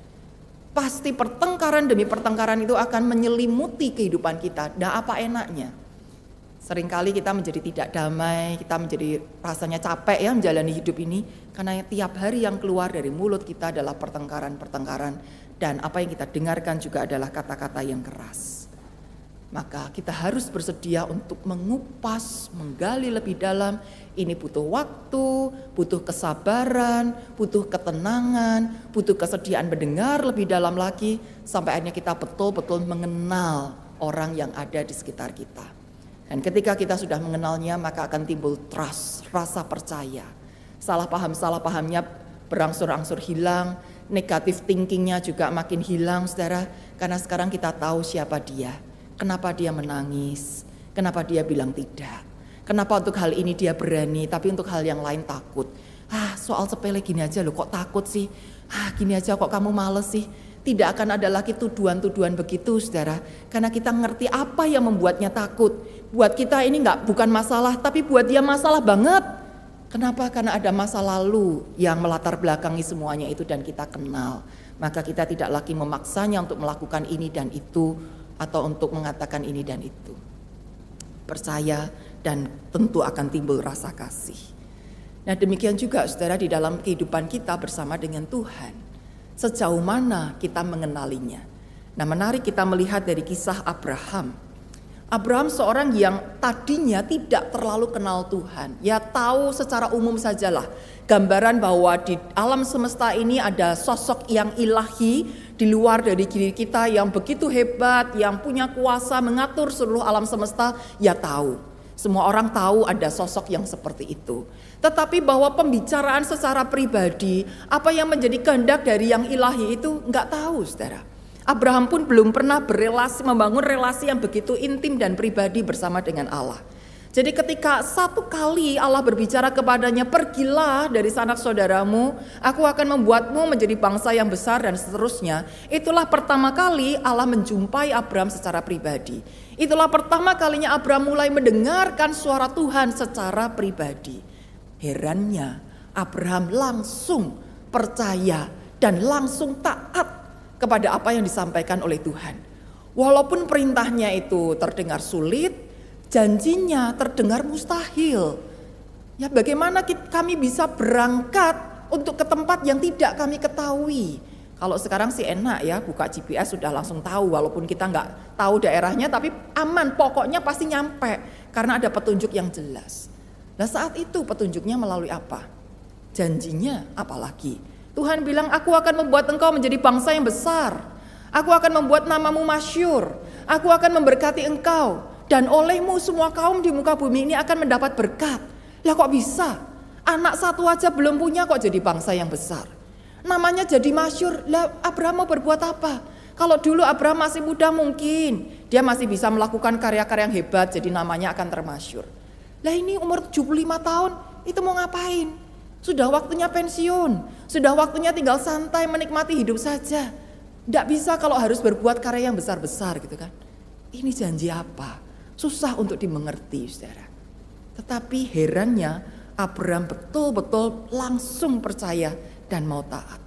Pasti pertengkaran demi pertengkaran itu akan menyelimuti kehidupan kita. Dan apa enaknya? Seringkali kita menjadi tidak damai, kita menjadi rasanya capek ya menjalani hidup ini karena tiap hari yang keluar dari mulut kita adalah pertengkaran-pertengkaran dan apa yang kita dengarkan juga adalah kata-kata yang keras. Maka kita harus bersedia untuk mengupas, menggali lebih dalam. Ini butuh waktu, butuh kesabaran, butuh ketenangan, butuh kesediaan mendengar lebih dalam lagi sampai akhirnya kita betul-betul mengenal orang yang ada di sekitar kita. Dan ketika kita sudah mengenalnya maka akan timbul trust, rasa percaya. Salah paham-salah pahamnya berangsur-angsur hilang, negatif thinkingnya juga makin hilang saudara. Karena sekarang kita tahu siapa dia Kenapa dia menangis? Kenapa dia bilang tidak? Kenapa untuk hal ini dia berani, tapi untuk hal yang lain takut? Ah, soal sepele gini aja loh, kok takut sih? Ah, gini aja kok kamu males sih? Tidak akan ada lagi tuduhan-tuduhan begitu, saudara. Karena kita ngerti apa yang membuatnya takut. Buat kita ini nggak bukan masalah, tapi buat dia masalah banget. Kenapa? Karena ada masa lalu yang melatar belakangi semuanya itu dan kita kenal. Maka kita tidak lagi memaksanya untuk melakukan ini dan itu, atau untuk mengatakan ini dan itu. Percaya dan tentu akan timbul rasa kasih. Nah demikian juga saudara di dalam kehidupan kita bersama dengan Tuhan. Sejauh mana kita mengenalinya. Nah menarik kita melihat dari kisah Abraham. Abraham seorang yang tadinya tidak terlalu kenal Tuhan. Ya tahu secara umum sajalah gambaran bahwa di alam semesta ini ada sosok yang ilahi di luar dari diri kita yang begitu hebat, yang punya kuasa mengatur seluruh alam semesta, ya tahu. Semua orang tahu ada sosok yang seperti itu. Tetapi bahwa pembicaraan secara pribadi, apa yang menjadi kehendak dari yang ilahi itu nggak tahu saudara. Abraham pun belum pernah berelasi, membangun relasi yang begitu intim dan pribadi bersama dengan Allah. Jadi ketika satu kali Allah berbicara kepadanya, pergilah dari sanak saudaramu, aku akan membuatmu menjadi bangsa yang besar dan seterusnya. Itulah pertama kali Allah menjumpai Abraham secara pribadi. Itulah pertama kalinya Abraham mulai mendengarkan suara Tuhan secara pribadi. Herannya Abraham langsung percaya dan langsung taat kepada apa yang disampaikan oleh Tuhan. Walaupun perintahnya itu terdengar sulit, janjinya terdengar mustahil. Ya bagaimana kami bisa berangkat untuk ke tempat yang tidak kami ketahui. Kalau sekarang sih enak ya, buka GPS sudah langsung tahu walaupun kita nggak tahu daerahnya tapi aman, pokoknya pasti nyampe karena ada petunjuk yang jelas. Nah saat itu petunjuknya melalui apa? Janjinya apalagi? Tuhan bilang aku akan membuat engkau menjadi bangsa yang besar. Aku akan membuat namamu masyur. Aku akan memberkati engkau dan olehmu semua kaum di muka bumi ini akan mendapat berkat. Lah kok bisa? Anak satu aja belum punya kok jadi bangsa yang besar. Namanya jadi masyur. Lah Abraham mau berbuat apa? Kalau dulu Abraham masih muda mungkin dia masih bisa melakukan karya-karya yang hebat jadi namanya akan termasyur. Lah ini umur 75 tahun itu mau ngapain? Sudah waktunya pensiun, sudah waktunya tinggal santai menikmati hidup saja. Tidak bisa kalau harus berbuat karya yang besar-besar gitu kan. Ini janji apa? Susah untuk dimengerti, saudara. Tetapi herannya Abraham betul-betul langsung percaya dan mau taat.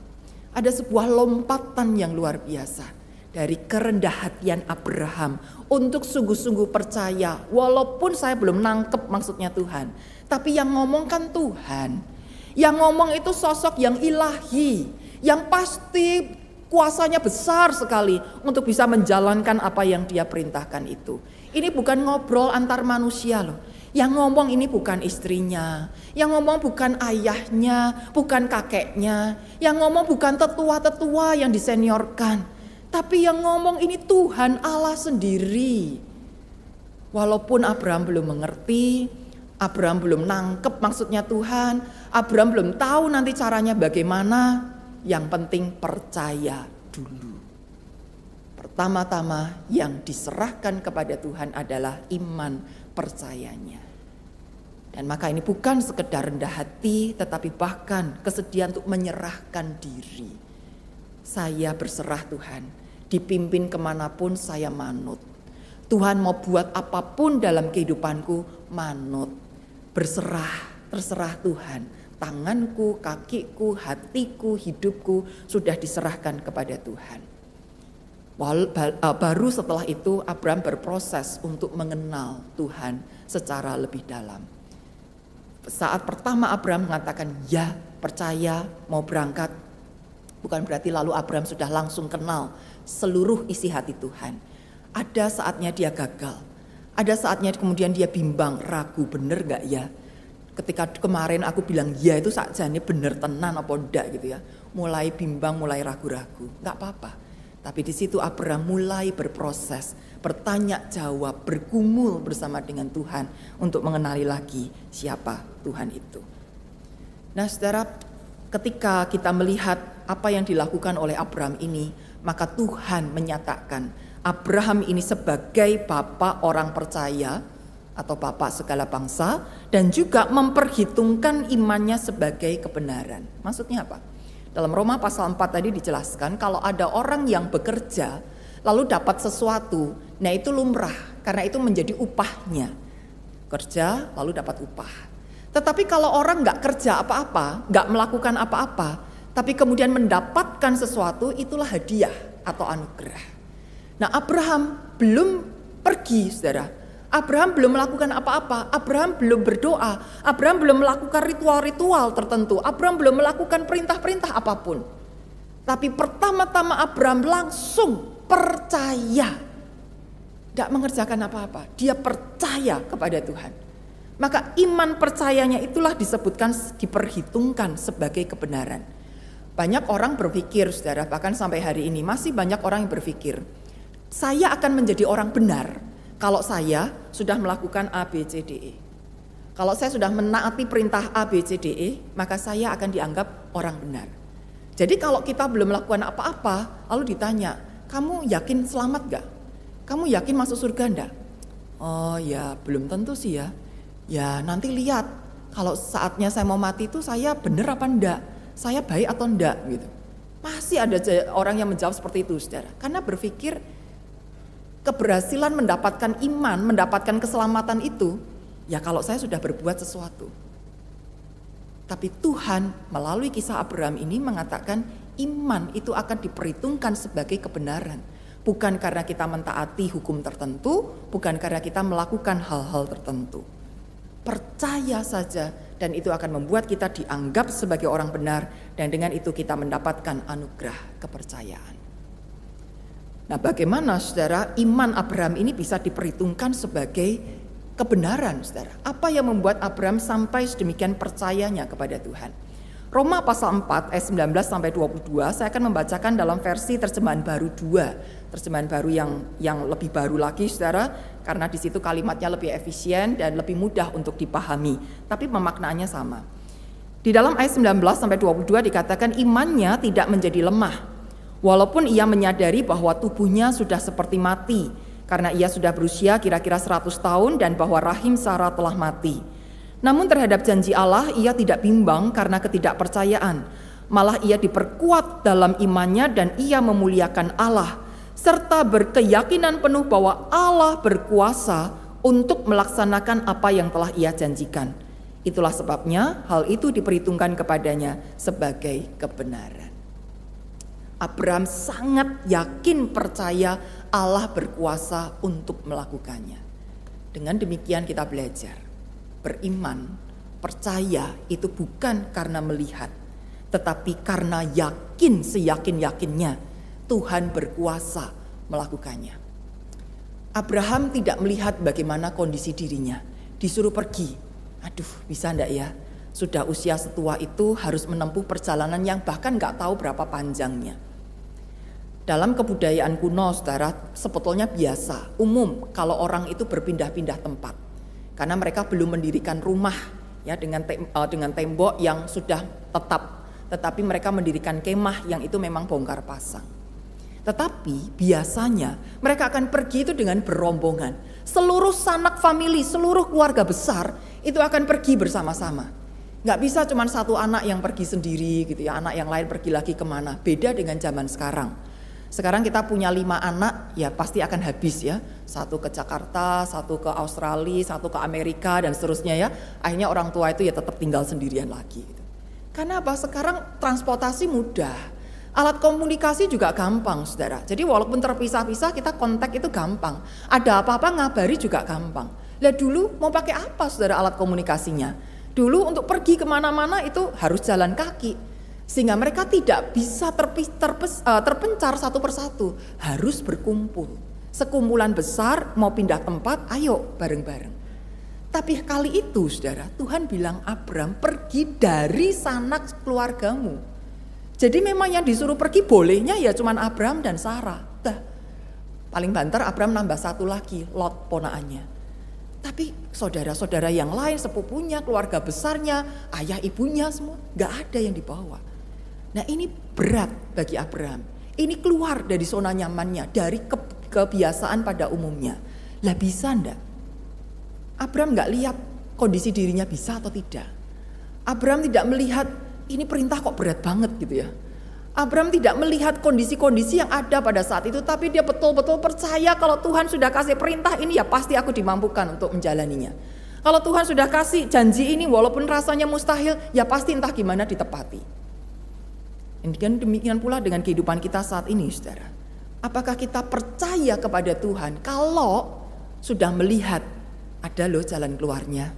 Ada sebuah lompatan yang luar biasa dari kerendah hatian Abraham untuk sungguh-sungguh percaya walaupun saya belum nangkep maksudnya Tuhan. Tapi yang ngomong kan Tuhan. Yang ngomong itu sosok yang ilahi. Yang pasti kuasanya besar sekali untuk bisa menjalankan apa yang dia perintahkan itu. Ini bukan ngobrol antar manusia loh. Yang ngomong ini bukan istrinya, yang ngomong bukan ayahnya, bukan kakeknya, yang ngomong bukan tetua-tetua yang diseniorkan, tapi yang ngomong ini Tuhan Allah sendiri. Walaupun Abraham belum mengerti, Abraham belum nangkep maksudnya Tuhan, Abraham belum tahu nanti caranya bagaimana, yang penting percaya dulu. Pertama-tama yang diserahkan kepada Tuhan adalah iman percayanya. Dan maka ini bukan sekedar rendah hati, tetapi bahkan kesediaan untuk menyerahkan diri. Saya berserah Tuhan, dipimpin ke mana pun saya manut. Tuhan mau buat apa pun dalam kehidupanku, manut. Berserah, terserah Tuhan. Tanganku, kakiku, hatiku, hidupku sudah diserahkan kepada Tuhan. Eh, baru setelah itu Abraham berproses untuk mengenal Tuhan secara lebih dalam. Saat pertama Abraham mengatakan ya percaya mau berangkat, bukan berarti lalu Abraham sudah langsung kenal seluruh isi hati Tuhan. Ada saatnya dia gagal, ada saatnya kemudian dia bimbang, ragu bener gak ya? Ketika kemarin aku bilang ya itu saja ini bener tenan apa enggak gitu ya. Mulai bimbang, mulai ragu-ragu, nggak apa-apa tapi di situ Abraham mulai berproses, bertanya jawab, bergumul bersama dengan Tuhan untuk mengenali lagi siapa Tuhan itu. Nah saudara, ketika kita melihat apa yang dilakukan oleh Abraham ini, maka Tuhan menyatakan Abraham ini sebagai bapak orang percaya atau bapak segala bangsa dan juga memperhitungkan imannya sebagai kebenaran. Maksudnya apa? Dalam Roma pasal 4 tadi dijelaskan kalau ada orang yang bekerja lalu dapat sesuatu, nah itu lumrah karena itu menjadi upahnya. Kerja lalu dapat upah. Tetapi kalau orang nggak kerja apa-apa, nggak melakukan apa-apa, tapi kemudian mendapatkan sesuatu itulah hadiah atau anugerah. Nah Abraham belum pergi saudara, Abraham belum melakukan apa-apa, Abraham belum berdoa, Abraham belum melakukan ritual-ritual tertentu, Abraham belum melakukan perintah-perintah apa pun. Tapi pertama-tama Abraham langsung percaya. Tidak mengerjakan apa-apa, dia percaya kepada Tuhan. Maka iman percayanya itulah disebutkan, diperhitungkan sebagai kebenaran. Banyak orang berpikir, saudara, bahkan sampai hari ini masih banyak orang yang berpikir, saya akan menjadi orang benar Kalau saya sudah melakukan A, B, C, D, E. Kalau saya sudah menaati perintah A, B, C, D, E, maka saya akan dianggap orang benar. Jadi kalau kita belum melakukan apa-apa, lalu ditanya, kamu yakin selamat gak? Kamu yakin masuk surga enggak? Oh ya belum tentu sih ya. Ya nanti lihat kalau saatnya saya mau mati itu saya benar apa enggak? Saya baik atau enggak gitu. Masih ada orang yang menjawab seperti itu saudara. Karena berpikir keberhasilan mendapatkan iman, mendapatkan keselamatan itu, ya kalau saya sudah berbuat sesuatu. Tapi Tuhan melalui kisah Abraham ini mengatakan iman itu akan diperhitungkan sebagai kebenaran. Bukan karena kita mentaati hukum tertentu, bukan karena kita melakukan hal-hal tertentu. Percaya saja dan itu akan membuat kita dianggap sebagai orang benar dan dengan itu kita mendapatkan anugerah kepercayaan. Nah, bagaimana Saudara iman Abraham ini bisa diperhitungkan sebagai kebenaran, Saudara? Apa yang membuat Abraham sampai sedemikian percayanya kepada Tuhan? Roma pasal 4 ayat 19 sampai 22 saya akan membacakan dalam versi terjemahan baru 2. Terjemahan baru yang yang lebih baru lagi Saudara karena di situ kalimatnya lebih efisien dan lebih mudah untuk dipahami, tapi pemaknaannya sama. Di dalam ayat 19 sampai 22 dikatakan imannya tidak menjadi lemah Walaupun ia menyadari bahwa tubuhnya sudah seperti mati karena ia sudah berusia kira-kira 100 tahun dan bahwa rahim Sarah telah mati. Namun terhadap janji Allah ia tidak bimbang karena ketidakpercayaan. Malah ia diperkuat dalam imannya dan ia memuliakan Allah serta berkeyakinan penuh bahwa Allah berkuasa untuk melaksanakan apa yang telah ia janjikan. Itulah sebabnya hal itu diperhitungkan kepadanya sebagai kebenaran. Abraham sangat yakin percaya Allah berkuasa untuk melakukannya. Dengan demikian kita belajar beriman, percaya itu bukan karena melihat, tetapi karena yakin seyakin-yakinnya Tuhan berkuasa melakukannya. Abraham tidak melihat bagaimana kondisi dirinya, disuruh pergi. Aduh, bisa ndak ya? Sudah usia setua itu harus menempuh perjalanan yang bahkan nggak tahu berapa panjangnya. Dalam kebudayaan kuno, saudara, sebetulnya biasa, umum kalau orang itu berpindah-pindah tempat. Karena mereka belum mendirikan rumah ya dengan tem uh, dengan tembok yang sudah tetap, tetapi mereka mendirikan kemah yang itu memang bongkar pasang. Tetapi biasanya mereka akan pergi itu dengan berombongan. Seluruh sanak famili, seluruh keluarga besar itu akan pergi bersama-sama. Gak bisa cuma satu anak yang pergi sendiri gitu ya, anak yang lain pergi lagi ke mana. Beda dengan zaman sekarang sekarang kita punya lima anak, ya pasti akan habis ya. Satu ke Jakarta, satu ke Australia, satu ke Amerika dan seterusnya ya. Akhirnya orang tua itu ya tetap tinggal sendirian lagi. Gitu. Karena apa? Sekarang transportasi mudah. Alat komunikasi juga gampang, saudara. Jadi walaupun terpisah-pisah, kita kontak itu gampang. Ada apa-apa ngabari juga gampang. Lihat dulu mau pakai apa, saudara, alat komunikasinya? Dulu untuk pergi ke mana-mana itu harus jalan kaki sehingga mereka tidak bisa terpis, terpes, uh, terpencar satu persatu, harus berkumpul. Sekumpulan besar mau pindah tempat, ayo bareng-bareng. Tapi kali itu saudara, Tuhan bilang Abram pergi dari sanak keluargamu. Jadi memang yang disuruh pergi bolehnya ya cuman Abram dan Sarah. Dah. Paling banter Abram nambah satu lagi, Lot ponaannya. Tapi saudara-saudara yang lain, sepupunya, keluarga besarnya, ayah ibunya semua, gak ada yang dibawa. Nah ini berat bagi Abraham. Ini keluar dari zona nyamannya, dari ke kebiasaan pada umumnya. Lah bisa ndak? Abraham nggak lihat kondisi dirinya bisa atau tidak. Abraham tidak melihat ini perintah kok berat banget gitu ya. Abraham tidak melihat kondisi-kondisi yang ada pada saat itu, tapi dia betul-betul percaya kalau Tuhan sudah kasih perintah ini ya pasti aku dimampukan untuk menjalaninya. Kalau Tuhan sudah kasih janji ini walaupun rasanya mustahil, ya pasti entah gimana ditepati. Dengan demikian pula dengan kehidupan kita saat ini, saudara. Apakah kita percaya kepada Tuhan kalau sudah melihat ada loh jalan keluarnya?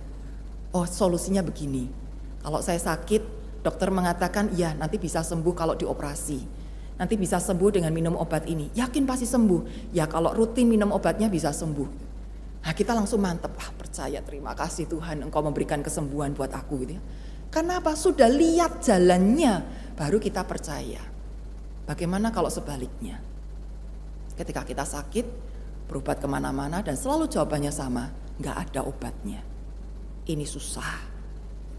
Oh solusinya begini, kalau saya sakit dokter mengatakan ya nanti bisa sembuh kalau dioperasi. Nanti bisa sembuh dengan minum obat ini. Yakin pasti sembuh. Ya kalau rutin minum obatnya bisa sembuh. Nah kita langsung mantep, ah percaya terima kasih Tuhan engkau memberikan kesembuhan buat aku gitu ya. Karena apa? Sudah lihat jalannya, baru kita percaya. Bagaimana kalau sebaliknya? Ketika kita sakit, berobat ke mana-mana dan selalu jawabannya sama, nggak ada obatnya. Ini susah,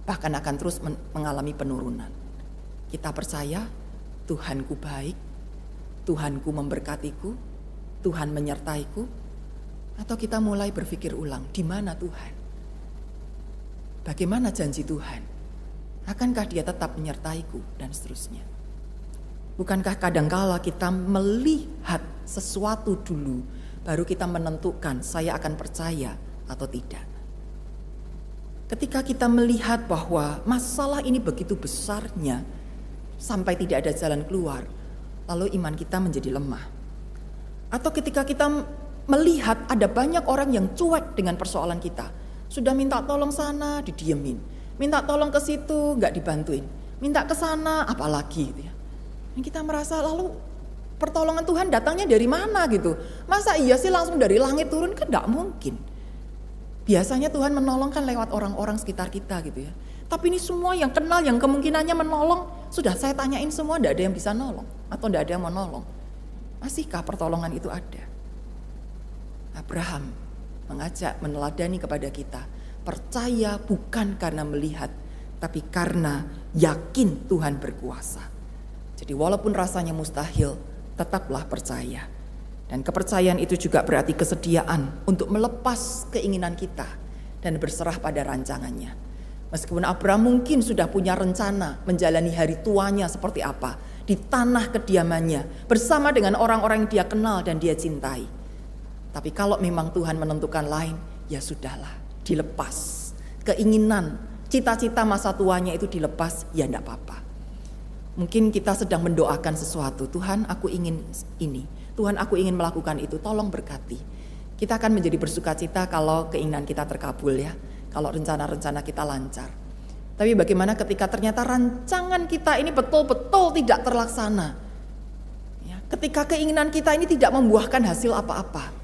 bahkan akan terus mengalami penurunan. Kita percaya Tuhanku baik, Tuhanku memberkatiku, Tuhan menyertaiku, atau kita mulai berpikir ulang, di mana Tuhan? Bagaimana janji Tuhan? Akankah dia tetap menyertaiku dan seterusnya? Bukankah kadangkala kita melihat sesuatu dulu baru kita menentukan saya akan percaya atau tidak. Ketika kita melihat bahwa masalah ini begitu besarnya sampai tidak ada jalan keluar, lalu iman kita menjadi lemah. Atau ketika kita melihat ada banyak orang yang cuek dengan persoalan kita, sudah minta tolong sana didiemin, minta tolong ke situ nggak dibantuin, minta ke sana apalagi gitu ya. Dan kita merasa lalu pertolongan Tuhan datangnya dari mana gitu. Masa iya sih langsung dari langit turun kan tidak mungkin. Biasanya Tuhan menolong kan lewat orang-orang sekitar kita gitu ya. Tapi ini semua yang kenal yang kemungkinannya menolong sudah saya tanyain semua tidak ada yang bisa nolong atau tidak ada yang menolong. Masihkah pertolongan itu ada? Abraham mengajak meneladani kepada kita percaya bukan karena melihat tapi karena yakin Tuhan berkuasa. Jadi walaupun rasanya mustahil, tetaplah percaya. Dan kepercayaan itu juga berarti kesediaan untuk melepas keinginan kita dan berserah pada rancangannya. Meskipun Abraham mungkin sudah punya rencana menjalani hari tuanya seperti apa di tanah kediamannya bersama dengan orang-orang yang dia kenal dan dia cintai. Tapi kalau memang Tuhan menentukan lain, ya sudahlah, dilepas. Keinginan, cita-cita masa tuanya itu dilepas, ya enggak apa-apa. Mungkin kita sedang mendoakan sesuatu, Tuhan aku ingin ini, Tuhan aku ingin melakukan itu, tolong berkati. Kita akan menjadi bersuka cita kalau keinginan kita terkabul ya, kalau rencana-rencana kita lancar. Tapi bagaimana ketika ternyata rancangan kita ini betul-betul tidak terlaksana? Ya, ketika keinginan kita ini tidak membuahkan hasil apa-apa,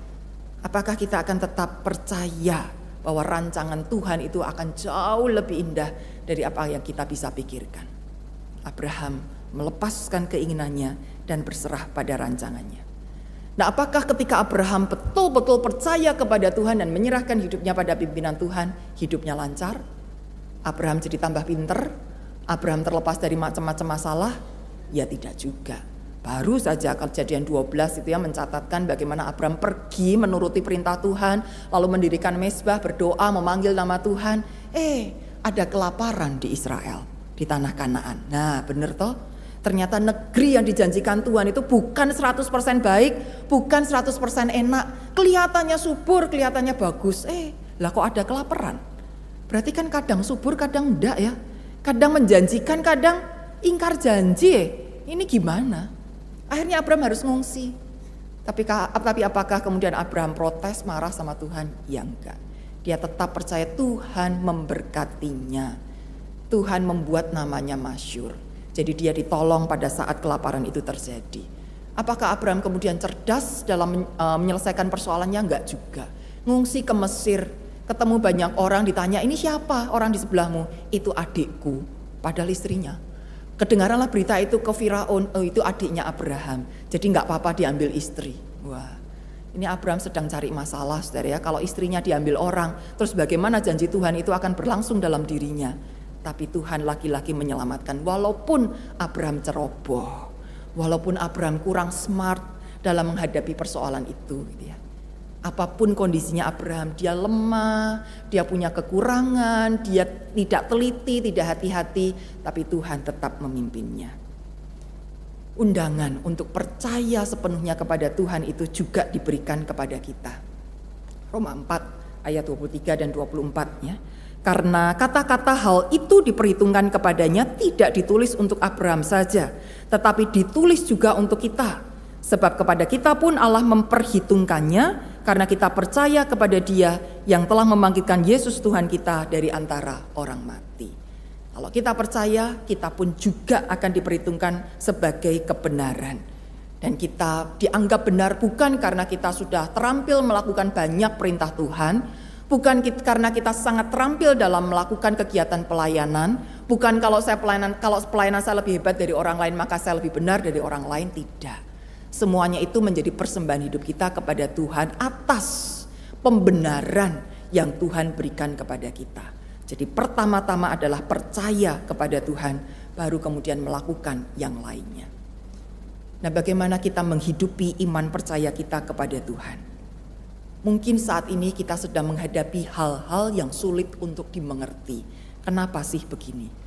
apakah kita akan tetap percaya bahwa rancangan Tuhan itu akan jauh lebih indah dari apa yang kita bisa pikirkan? Abraham melepaskan keinginannya dan berserah pada rancangannya. Nah, apakah ketika Abraham betul-betul percaya kepada Tuhan dan menyerahkan hidupnya pada pimpinan Tuhan, hidupnya lancar? Abraham jadi tambah pinter? Abraham terlepas dari macam-macam masalah? Ya tidak juga. Baru saja kejadian 12 itu yang mencatatkan bagaimana Abraham pergi menuruti perintah Tuhan, lalu mendirikan mesbah, berdoa, memanggil nama Tuhan. Eh, ada kelaparan di Israel di tanah Kanaan. Nah, benar toh? Ternyata negeri yang dijanjikan Tuhan itu bukan 100% baik, bukan 100% enak. Kelihatannya subur, kelihatannya bagus. Eh, lah kok ada kelaparan? Berarti kan kadang subur, kadang enggak ya. Kadang menjanjikan, kadang ingkar janji. Eh. Ini gimana? Akhirnya Abraham harus ngungsi. Tapi, tapi apakah kemudian Abraham protes, marah sama Tuhan? Ya enggak. Dia tetap percaya Tuhan memberkatinya. Tuhan membuat namanya masyur. Jadi dia ditolong pada saat kelaparan itu terjadi. Apakah Abraham kemudian cerdas dalam uh, menyelesaikan persoalannya? Enggak juga. Ngungsi ke Mesir, ketemu banyak orang ditanya, ini siapa orang di sebelahmu? Itu adikku, padahal istrinya. Kedengaranlah berita itu ke Firaun, oh itu adiknya Abraham. Jadi nggak apa-apa diambil istri. Wah, ini Abraham sedang cari masalah, saudara ya. Kalau istrinya diambil orang, terus bagaimana janji Tuhan itu akan berlangsung dalam dirinya? Tapi Tuhan laki-laki menyelamatkan walaupun Abraham ceroboh. Walaupun Abraham kurang smart dalam menghadapi persoalan itu gitu ya. Apa pun kondisinya Abraham, dia lemah, dia punya kekurangan, dia tidak teliti, tidak hati-hati, tapi Tuhan tetap memimpinnya. Undangan untuk percaya sepenuhnya kepada Tuhan itu juga diberikan kepada kita. Roma 4 ayat 23 dan 24 ya. Karena kata-kata hal itu diperhitungkan kepadanya tidak ditulis untuk Abraham saja, tetapi ditulis juga untuk kita. Sebab kepada kita pun Allah memperhitungkannya karena kita percaya kepada Dia yang telah membangkitkan Yesus Tuhan kita dari antara orang mati. Kalau kita percaya, kita pun juga akan diperhitungkan sebagai kebenaran. Dan kita dianggap benar bukan karena kita sudah terampil melakukan banyak perintah Tuhan, Bukan karena kita sangat terampil dalam melakukan kegiatan pelayanan, bukan kalau saya pelayanan kalau pelayanan saya lebih hebat dari orang lain maka saya lebih benar dari orang lain tidak. Semuanya itu menjadi persembahan hidup kita kepada Tuhan atas pembenaran yang Tuhan berikan kepada kita. Jadi pertama-tama adalah percaya kepada Tuhan, baru kemudian melakukan yang lainnya. Nah, bagaimana kita menghidupi iman percaya kita kepada Tuhan? Mungkin saat ini kita sedang menghadapi hal-hal yang sulit untuk dimengerti. Kenapa sih begini?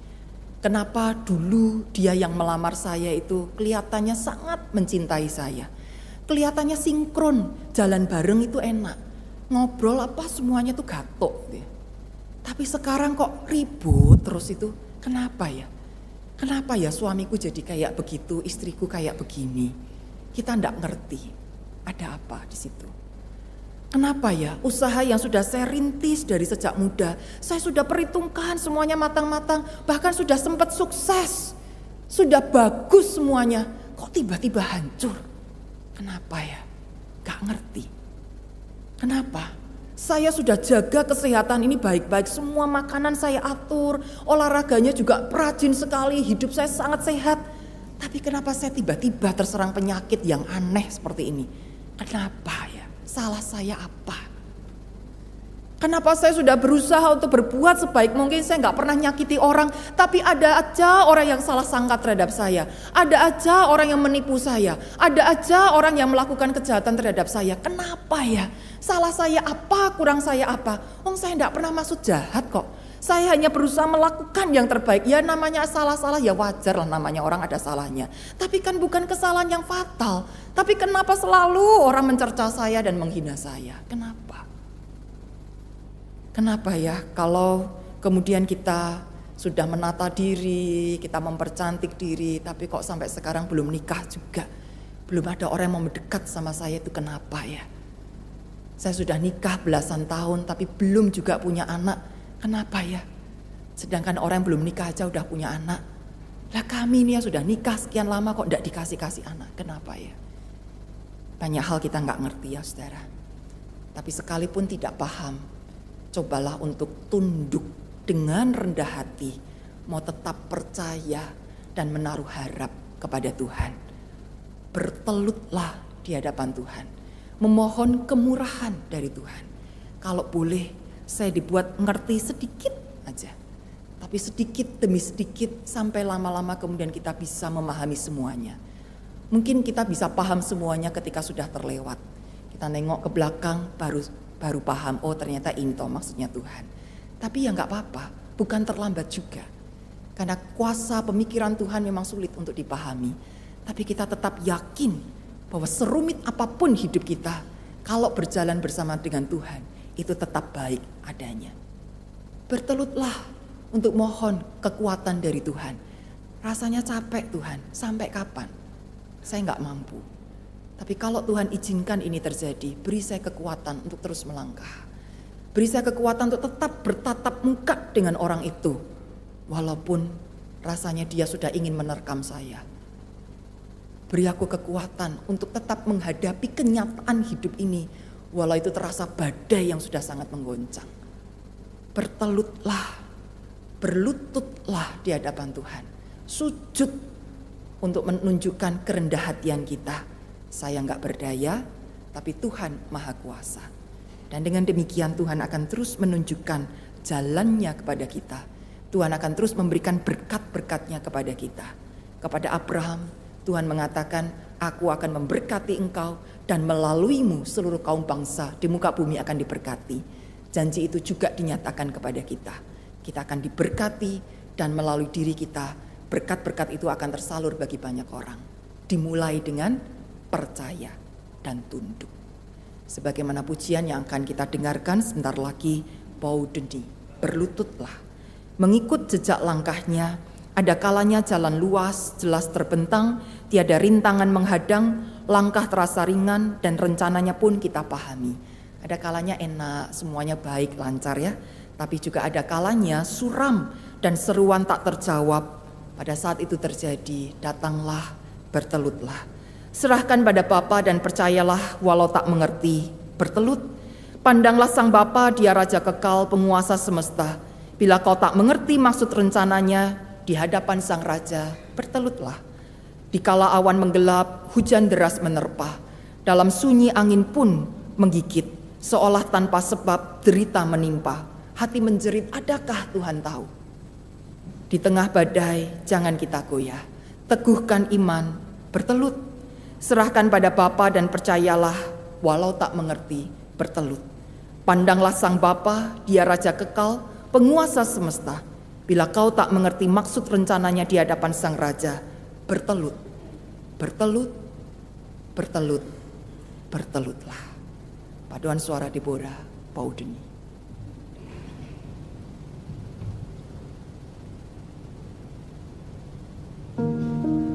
Kenapa dulu dia yang melamar saya itu kelihatannya sangat mencintai saya. Kelihatannya sinkron, jalan bareng itu enak. Ngobrol apa semuanya tuh gatok. Gitu. Ya. Tapi sekarang kok ribut terus itu. Kenapa ya? Kenapa ya suamiku jadi kayak begitu, istriku kayak begini? Kita ndak ngerti. Ada apa di situ? Kenapa ya? Usaha yang sudah saya rintis dari sejak muda, saya sudah perhitungkan semuanya matang-matang, bahkan sudah sempat sukses. Sudah bagus semuanya, kok tiba-tiba hancur? Kenapa ya? Gak ngerti. Kenapa? Saya sudah jaga kesehatan ini baik-baik, semua makanan saya atur, olahraganya juga rajin sekali, hidup saya sangat sehat. Tapi kenapa saya tiba-tiba terserang penyakit yang aneh seperti ini? Kenapa ya? Salah saya apa? Kenapa saya sudah berusaha untuk berbuat sebaik mungkin saya nggak pernah nyakiti orang, tapi ada aja orang yang salah sangka terhadap saya, ada aja orang yang menipu saya, ada aja orang yang melakukan kejahatan terhadap saya. Kenapa ya? Salah saya apa? Kurang saya apa? Oh saya nggak pernah maksud jahat kok. Saya hanya berusaha melakukan yang terbaik. Ya namanya salah-salah ya wajar lah namanya orang ada salahnya. Tapi kan bukan kesalahan yang fatal. Tapi kenapa selalu orang mencerca saya dan menghina saya? Kenapa? Kenapa ya kalau kemudian kita sudah menata diri, kita mempercantik diri, tapi kok sampai sekarang belum nikah juga. Belum ada orang yang mau mendekat sama saya itu kenapa ya? Saya sudah nikah belasan tahun tapi belum juga punya anak. Kenapa ya? Sedangkan orang yang belum nikah aja udah punya anak. Lah kami ini ya sudah nikah sekian lama kok tidak dikasih-kasih anak. Kenapa ya? Banyak hal kita nggak ngerti ya saudara. Tapi sekalipun tidak paham, cobalah untuk tunduk dengan rendah hati. Mau tetap percaya dan menaruh harap kepada Tuhan. Bertelutlah di hadapan Tuhan. Memohon kemurahan dari Tuhan. Kalau boleh saya dibuat ngerti sedikit aja. Tapi sedikit demi sedikit sampai lama-lama kemudian kita bisa memahami semuanya. Mungkin kita bisa paham semuanya ketika sudah terlewat. Kita nengok ke belakang baru baru paham, oh ternyata into maksudnya Tuhan. Tapi ya nggak apa-apa, bukan terlambat juga. Karena kuasa pemikiran Tuhan memang sulit untuk dipahami. Tapi kita tetap yakin bahwa serumit apa pun hidup kita, kalau berjalan bersama dengan Tuhan, itu tetap baik adanya. Bertelutlah untuk mohon kekuatan dari Tuhan. Rasanya capek Tuhan, sampai kapan? Saya nggak mampu. Tapi kalau Tuhan izinkan ini terjadi, beri saya kekuatan untuk terus melangkah. Beri saya kekuatan untuk tetap bertatap muka dengan orang itu. Walaupun rasanya dia sudah ingin menerkam saya. Beri aku kekuatan untuk tetap menghadapi kenyataan hidup ini walau itu terasa badai yang sudah sangat menggoncang. Bertelutlah, berlututlah di hadapan Tuhan. Sujud untuk menunjukkan kerendah hatian kita. Saya nggak berdaya, tapi Tuhan maha kuasa. Dan dengan demikian Tuhan akan terus menunjukkan jalannya kepada kita. Tuhan akan terus memberikan berkat-berkatnya kepada kita. Kepada Abraham, Tuhan mengatakan, aku akan memberkati engkau dan melaluimu seluruh kaum bangsa di muka bumi akan diberkati. Janji itu juga dinyatakan kepada kita. Kita akan diberkati dan melalui diri kita berkat-berkat itu akan tersalur bagi banyak orang. Dimulai dengan percaya dan tunduk. Sebagaimana pujian yang akan kita dengarkan sebentar lagi, bau deni, berlututlah. Mengikut jejak langkahnya, ada kalanya jalan luas, jelas terbentang, tiada rintangan menghadang, langkah terasa ringan dan rencananya pun kita pahami. Ada kalanya enak, semuanya baik, lancar ya. Tapi juga ada kalanya suram dan seruan tak terjawab. Pada saat itu terjadi, datanglah, bertelutlah. Serahkan pada Bapa dan percayalah walau tak mengerti, bertelut. Pandanglah sang Bapa, dia Raja kekal, penguasa semesta. Bila kau tak mengerti maksud rencananya, di hadapan sang Raja, bertelutlah Dikala awan menggelap, hujan deras menerpa. Dalam sunyi angin pun menggigit, seolah tanpa sebab derita menimpa. Hati menjerit, adakah Tuhan tahu? Di tengah badai, jangan kita goyah. Teguhkan iman, bertelut. Serahkan pada Bapa dan percayalah, walau tak mengerti, bertelut. Pandanglah sang Bapa, dia Raja kekal, penguasa semesta. Bila kau tak mengerti maksud rencananya di hadapan sang Raja, bertelut, bertelut, bertelut, bertelutlah. Paduan suara Deborah, Paudeni. Puja jaga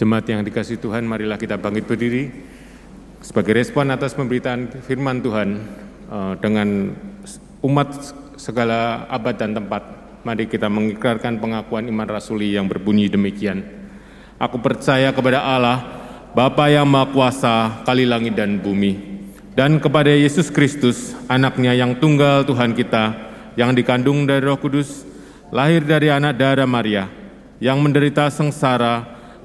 Jemaat yang dikasih Tuhan, marilah kita bangkit berdiri sebagai respon atas pemberitaan firman Tuhan eh, dengan umat segala abad dan tempat. Mari kita mengikrarkan pengakuan iman rasuli yang berbunyi demikian. Aku percaya kepada Allah, Bapa yang Maha Kuasa, kali langit dan bumi, dan kepada Yesus Kristus, anaknya yang tunggal Tuhan kita, yang dikandung dari roh kudus, lahir dari anak darah Maria, yang menderita sengsara,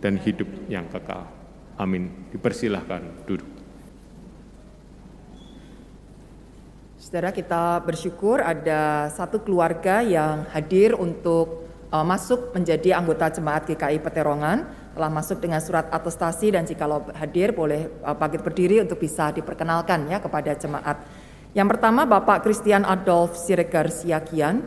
dan hidup yang kekal. Amin. Dipersilahkan duduk. Saudara kita bersyukur ada satu keluarga yang hadir untuk uh, masuk menjadi anggota jemaat GKI Peterongan telah masuk dengan surat atestasi dan jikalau hadir boleh uh, bangkit berdiri untuk bisa diperkenalkan ya kepada jemaat. Yang pertama Bapak Christian Adolf Siregar Siakian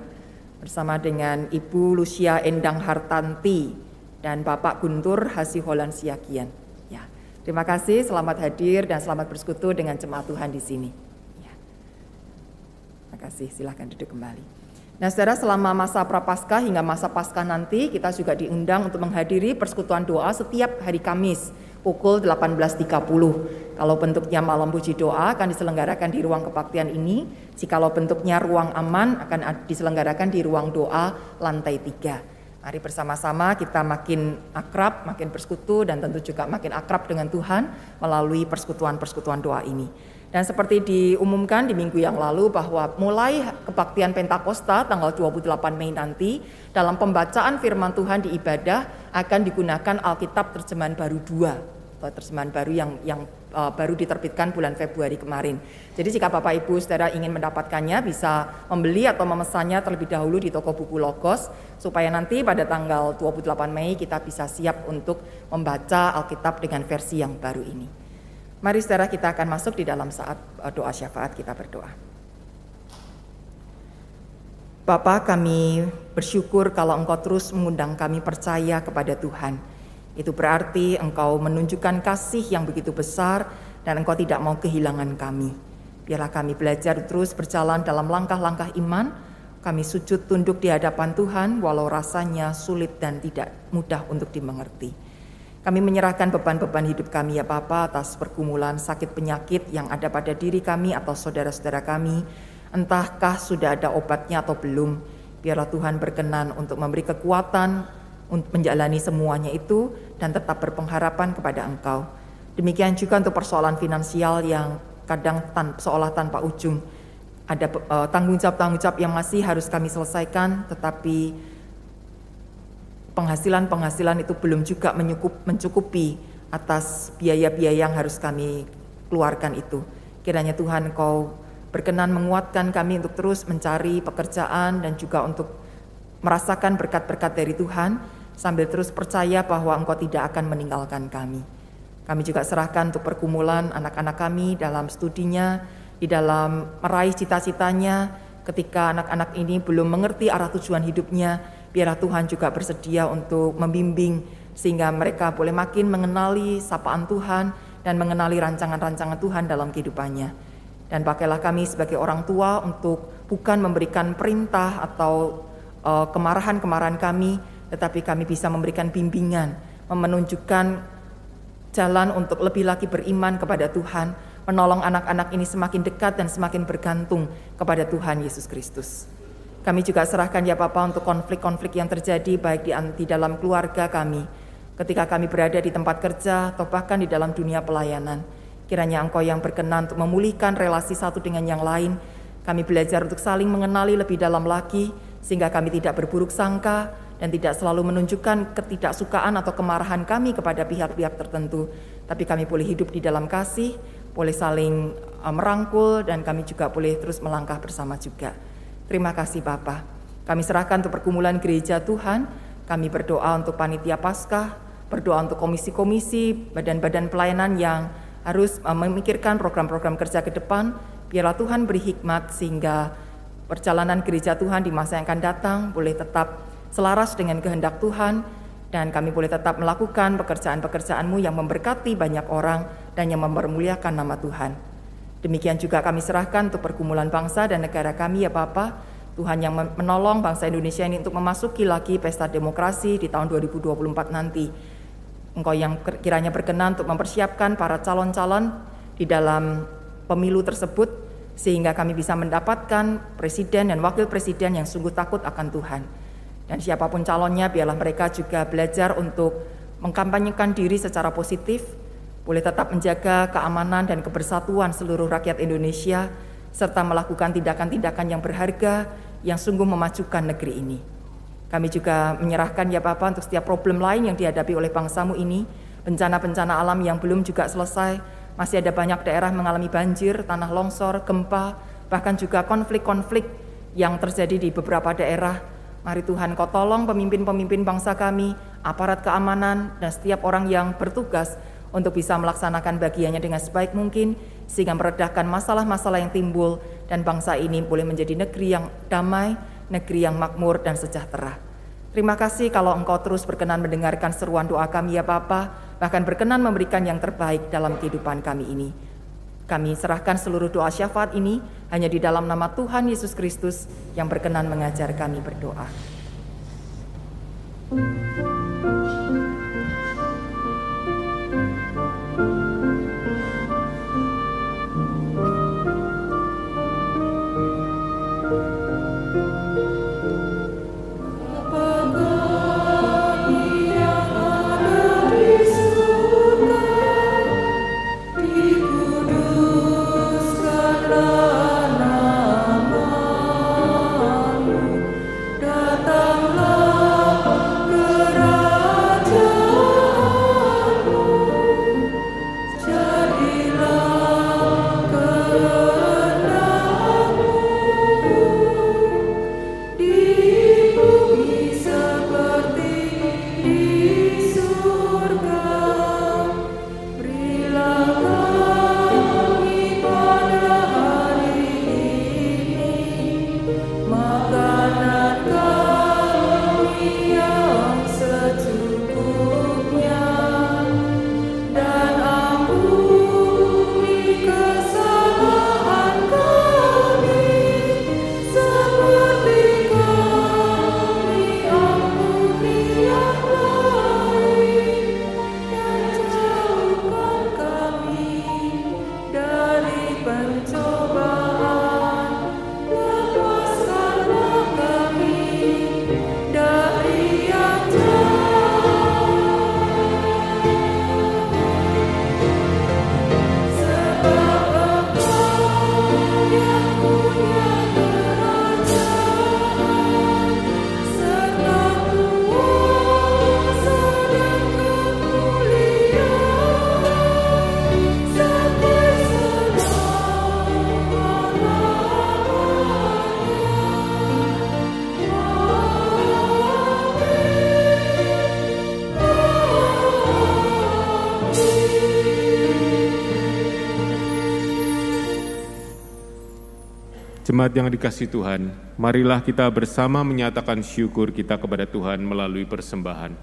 bersama dengan Ibu Lucia Endang Hartanti dan Bapak Guntur Hasiholan Siakian. Ya, terima kasih, selamat hadir dan selamat bersekutu dengan jemaat Tuhan di sini. Ya. Terima kasih, silahkan duduk kembali. Nah saudara selama masa prapaskah hingga masa paskah nanti kita juga diundang untuk menghadiri persekutuan doa setiap hari Kamis pukul 18.30. Kalau bentuknya malam puji doa akan diselenggarakan di ruang kebaktian ini. Jikalau bentuknya ruang aman akan diselenggarakan di ruang doa lantai 3. Mari bersama-sama kita makin akrab, makin bersekutu dan tentu juga makin akrab dengan Tuhan melalui persekutuan-persekutuan doa ini. Dan seperti diumumkan di minggu yang lalu bahwa mulai kebaktian Pentakosta tanggal 28 Mei nanti dalam pembacaan firman Tuhan di ibadah akan digunakan Alkitab terjemahan baru 2 atau terjemahan baru yang yang uh, baru diterbitkan bulan Februari kemarin. Jadi jika Bapak Ibu saudara ingin mendapatkannya bisa membeli atau memesannya terlebih dahulu di toko buku Logos supaya nanti pada tanggal 28 Mei kita bisa siap untuk membaca Alkitab dengan versi yang baru ini. Mari saudara kita akan masuk di dalam saat uh, doa syafaat kita berdoa. Bapak kami bersyukur kalau Engkau terus mengundang kami percaya kepada Tuhan itu berarti engkau menunjukkan kasih yang begitu besar dan engkau tidak mau kehilangan kami. Biarlah kami belajar terus berjalan dalam langkah-langkah iman. Kami sujud tunduk di hadapan Tuhan walau rasanya sulit dan tidak mudah untuk dimengerti. Kami menyerahkan beban-beban hidup kami ya Bapa atas pergumulan sakit penyakit yang ada pada diri kami atau saudara-saudara kami. Entahkah sudah ada obatnya atau belum. Biarlah Tuhan berkenan untuk memberi kekuatan, untuk menjalani semuanya itu dan tetap berpengharapan kepada Engkau. Demikian juga untuk persoalan finansial yang kadang tan seolah tanpa ujung. Ada uh, tanggung jawab-tanggung jawab yang masih harus kami selesaikan, tetapi penghasilan-penghasilan itu belum juga mencukup, mencukupi atas biaya-biaya yang harus kami keluarkan itu. Kiranya Tuhan Engkau berkenan menguatkan kami untuk terus mencari pekerjaan dan juga untuk merasakan berkat-berkat dari Tuhan sambil terus percaya bahwa Engkau tidak akan meninggalkan kami. Kami juga serahkan untuk pergumulan anak-anak kami dalam studinya, di dalam meraih cita-citanya, ketika anak-anak ini belum mengerti arah tujuan hidupnya, biarlah Tuhan juga bersedia untuk membimbing sehingga mereka boleh makin mengenali sapaan Tuhan dan mengenali rancangan-rancangan Tuhan dalam kehidupannya. Dan pakailah kami sebagai orang tua untuk bukan memberikan perintah atau uh, kemarahan-kemarahan kami, tetapi kami bisa memberikan bimbingan, menunjukkan jalan untuk lebih lagi beriman kepada Tuhan, menolong anak-anak ini semakin dekat dan semakin bergantung kepada Tuhan Yesus Kristus. Kami juga serahkan ya Bapak untuk konflik-konflik yang terjadi baik di, di dalam keluarga kami, ketika kami berada di tempat kerja atau bahkan di dalam dunia pelayanan. Kiranya Engkau yang berkenan untuk memulihkan relasi satu dengan yang lain. Kami belajar untuk saling mengenali lebih dalam lagi, sehingga kami tidak berburuk sangka, dan tidak selalu menunjukkan ketidaksukaan atau kemarahan kami kepada pihak-pihak tertentu, tapi kami boleh hidup di dalam kasih, boleh saling uh, merangkul dan kami juga boleh terus melangkah bersama juga. Terima kasih Bapak. Kami serahkan untuk pergumulan gereja Tuhan, kami berdoa untuk panitia Paskah, berdoa untuk komisi-komisi, badan-badan pelayanan yang harus uh, memikirkan program-program kerja ke depan. Biarlah Tuhan beri hikmat sehingga perjalanan gereja Tuhan di masa yang akan datang boleh tetap selaras dengan kehendak Tuhan dan kami boleh tetap melakukan pekerjaan-pekerjaanmu yang memberkati banyak orang dan yang mempermuliakan nama Tuhan. Demikian juga kami serahkan untuk pergumulan bangsa dan negara kami ya Bapak, Tuhan yang menolong bangsa Indonesia ini untuk memasuki lagi pesta demokrasi di tahun 2024 nanti. Engkau yang kiranya berkenan untuk mempersiapkan para calon-calon di dalam pemilu tersebut sehingga kami bisa mendapatkan presiden dan wakil presiden yang sungguh takut akan Tuhan. Dan siapa pun calonnya biarlah mereka juga belajar untuk mengkampanyekan diri secara positif, boleh tetap menjaga keamanan dan kebersatuan seluruh rakyat Indonesia, serta melakukan tindakan-tindakan yang berharga yang sungguh memajukan negeri ini. Kami juga menyerahkan ya Bapak untuk setiap problem lain yang dihadapi oleh bangsamu ini, bencana-bencana alam yang belum juga selesai, masih ada banyak daerah mengalami banjir, tanah longsor, gempa, bahkan juga konflik-konflik yang terjadi di beberapa daerah Mari Tuhan kau tolong pemimpin-pemimpin bangsa kami, aparat keamanan, dan setiap orang yang bertugas untuk bisa melaksanakan bagiannya dengan sebaik mungkin, sehingga meredakan masalah-masalah yang timbul, dan bangsa ini boleh menjadi negeri yang damai, negeri yang makmur dan sejahtera. Terima kasih kalau engkau terus berkenan mendengarkan seruan doa kami ya Bapa, bahkan berkenan memberikan yang terbaik dalam kehidupan kami ini. Kami serahkan seluruh doa syafaat ini hanya di dalam nama Tuhan Yesus Kristus yang berkenan mengajar kami berdoa. Jemaat yang dikasih Tuhan, marilah kita bersama menyatakan syukur kita kepada Tuhan melalui persembahan.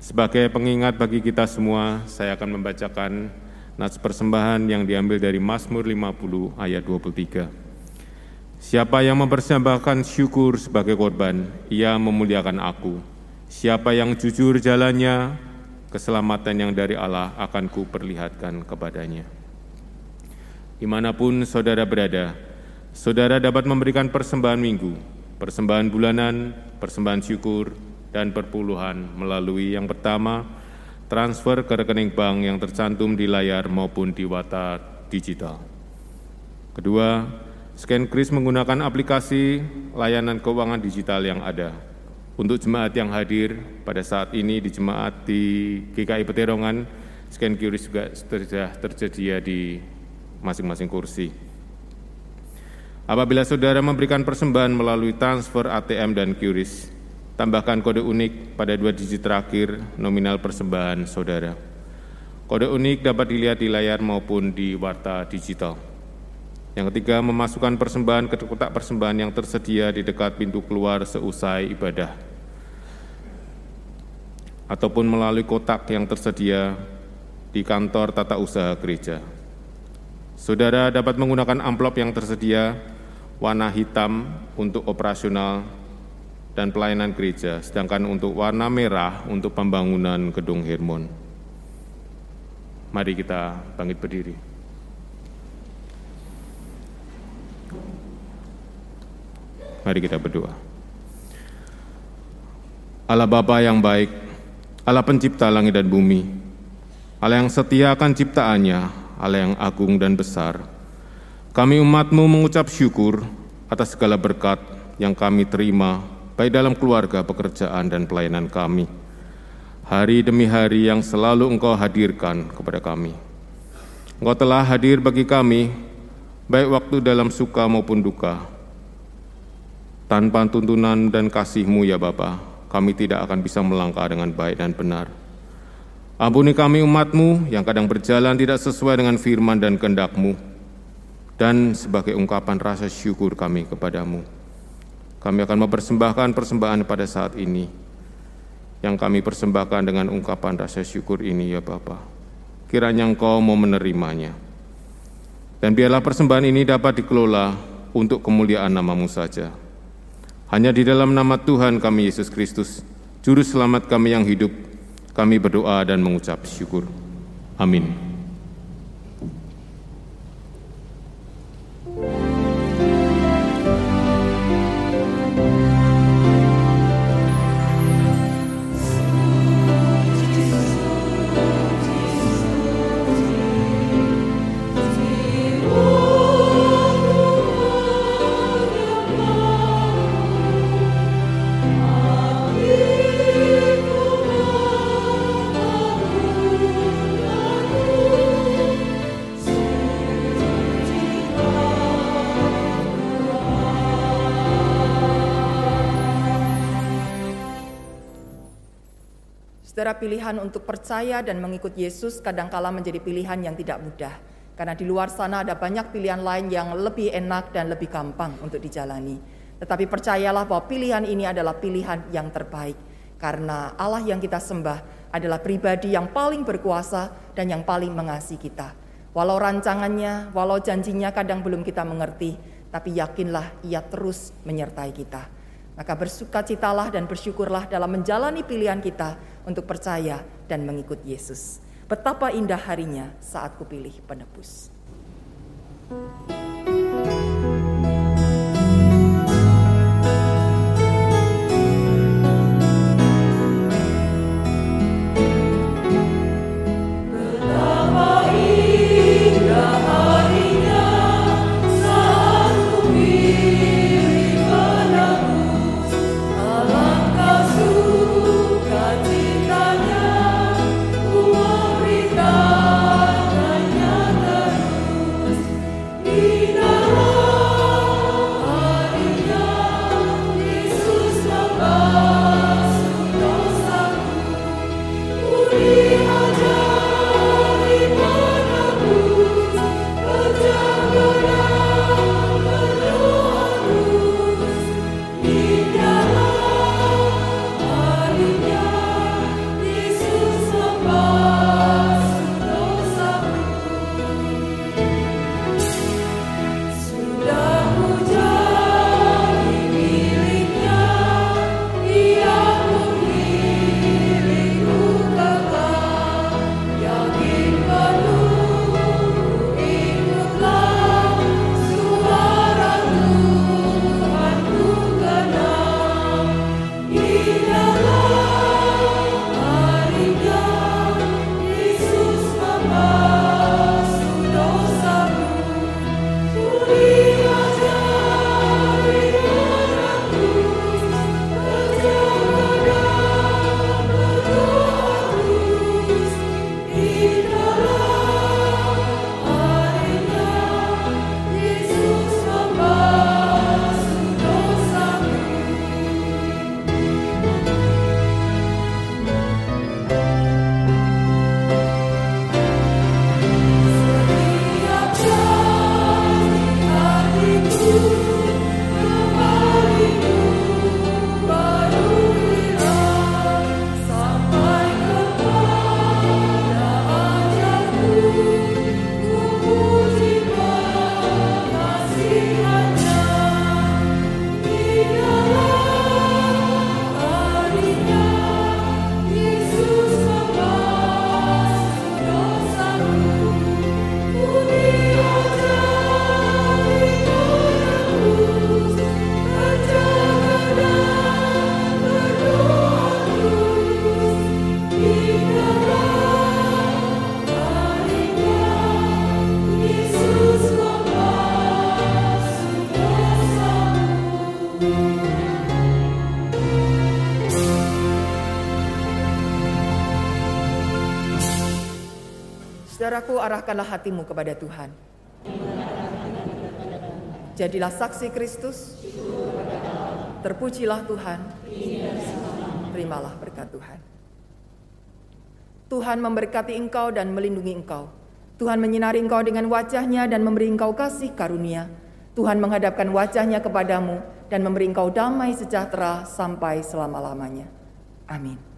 Sebagai pengingat bagi kita semua, saya akan membacakan nats persembahan yang diambil dari Mazmur 50 ayat 23. Siapa yang mempersembahkan syukur sebagai korban, ia memuliakan aku. Siapa yang jujur jalannya, keselamatan yang dari Allah akan kuperlihatkan kepadanya. Di mana pun saudara berada, saudara dapat memberikan persembahan minggu, persembahan bulanan, persembahan syukur, dan perpuluhan melalui yang pertama, transfer ke rekening bank yang tercantum di layar maupun di wata digital. Kedua, scan kris menggunakan aplikasi layanan keuangan digital yang ada. Untuk jemaat yang hadir pada saat ini di jemaat di GKI Peterongan, scan QRIS juga sudah tersedia di masing-masing kursi. Apabila saudara memberikan persembahan melalui transfer ATM dan QRIS, Tambahkan kode unik pada dua digit terakhir nominal persembahan saudara. Kode unik dapat dilihat di layar maupun di warta digital. Yang ketiga, memasukkan persembahan ke kotak persembahan yang tersedia di dekat pintu keluar seusai ibadah. Ataupun melalui kotak yang tersedia di kantor tata usaha gereja. Saudara dapat menggunakan amplop yang tersedia warna hitam untuk operasional dan pelayanan gereja, sedangkan untuk warna merah untuk pembangunan gedung Hermon. Mari kita bangkit berdiri. Mari kita berdoa. Allah Bapa yang baik, Allah pencipta langit dan bumi, Allah yang setia akan ciptaannya, Allah yang agung dan besar, kami umatmu mengucap syukur atas segala berkat yang kami terima baik dalam keluarga, pekerjaan, dan pelayanan kami. Hari demi hari yang selalu Engkau hadirkan kepada kami. Engkau telah hadir bagi kami, baik waktu dalam suka maupun duka. Tanpa tuntunan dan kasih-Mu ya Bapa, kami tidak akan bisa melangkah dengan baik dan benar. Ampuni kami umat-Mu yang kadang berjalan tidak sesuai dengan firman dan kehendak-Mu, dan sebagai ungkapan rasa syukur kami kepadamu kami akan mempersembahkan persembahan pada saat ini. Yang kami persembahkan dengan ungkapan rasa syukur ini ya Bapa. Kiranya Engkau mau menerimanya. Dan biarlah persembahan ini dapat dikelola untuk kemuliaan namamu saja. Hanya di dalam nama Tuhan kami Yesus Kristus, Juru Selamat kami yang hidup, kami berdoa dan mengucap syukur. Amin. Saudara pilihan untuk percaya dan mengikut Yesus kadangkala menjadi pilihan yang tidak mudah. Karena di luar sana ada banyak pilihan lain yang lebih enak dan lebih gampang untuk dijalani. Tetapi percayalah bahwa pilihan ini adalah pilihan yang terbaik. Karena Allah yang kita sembah adalah pribadi yang paling berkuasa dan yang paling mengasihi kita. Walau rancangannya, walau janjinya kadang belum kita mengerti, tapi yakinlah ia terus menyertai kita. Maka bersukacitalah dan bersyukurlah dalam menjalani pilihan kita untuk percaya dan mengikut Yesus. Betapa indah harinya saat kupilih penebus. He Saudaraku, arahkanlah hatimu kepada Tuhan. Jadilah saksi Kristus. Terpujilah Tuhan. Terimalah berkat Tuhan. Tuhan memberkati engkau dan melindungi engkau. Tuhan menyinari engkau dengan wajahnya dan memberi engkau kasih karunia. Tuhan menghadapkan wajahnya kepadamu dan memberi engkau damai sejahtera sampai selama-lamanya. Amin.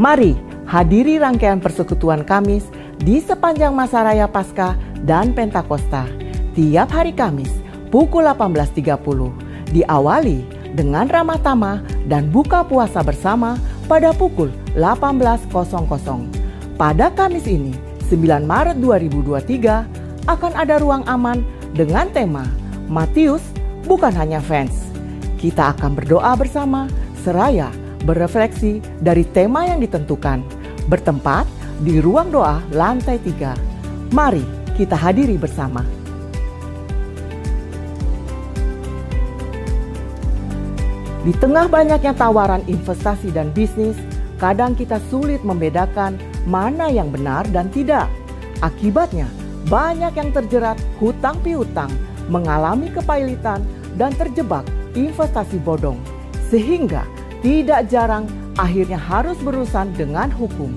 Mari hadiri rangkaian persekutuan Kamis di sepanjang masa raya Paskah dan Pentakosta tiap hari Kamis pukul 18.30 diawali dengan ramah tamah dan buka puasa bersama pada pukul 18.00. Pada Kamis ini, 9 Maret 2023 akan ada ruang aman dengan tema Matius bukan hanya fans. Kita akan berdoa bersama seraya berefleksi dari tema yang ditentukan, bertempat di ruang doa lantai tiga. Mari kita hadiri bersama. Di tengah banyaknya tawaran investasi dan bisnis, kadang kita sulit membedakan mana yang benar dan tidak. Akibatnya, banyak yang terjerat hutang piutang, mengalami kepailitan, dan terjebak investasi bodong. Sehingga tidak jarang akhirnya harus berurusan dengan hukum.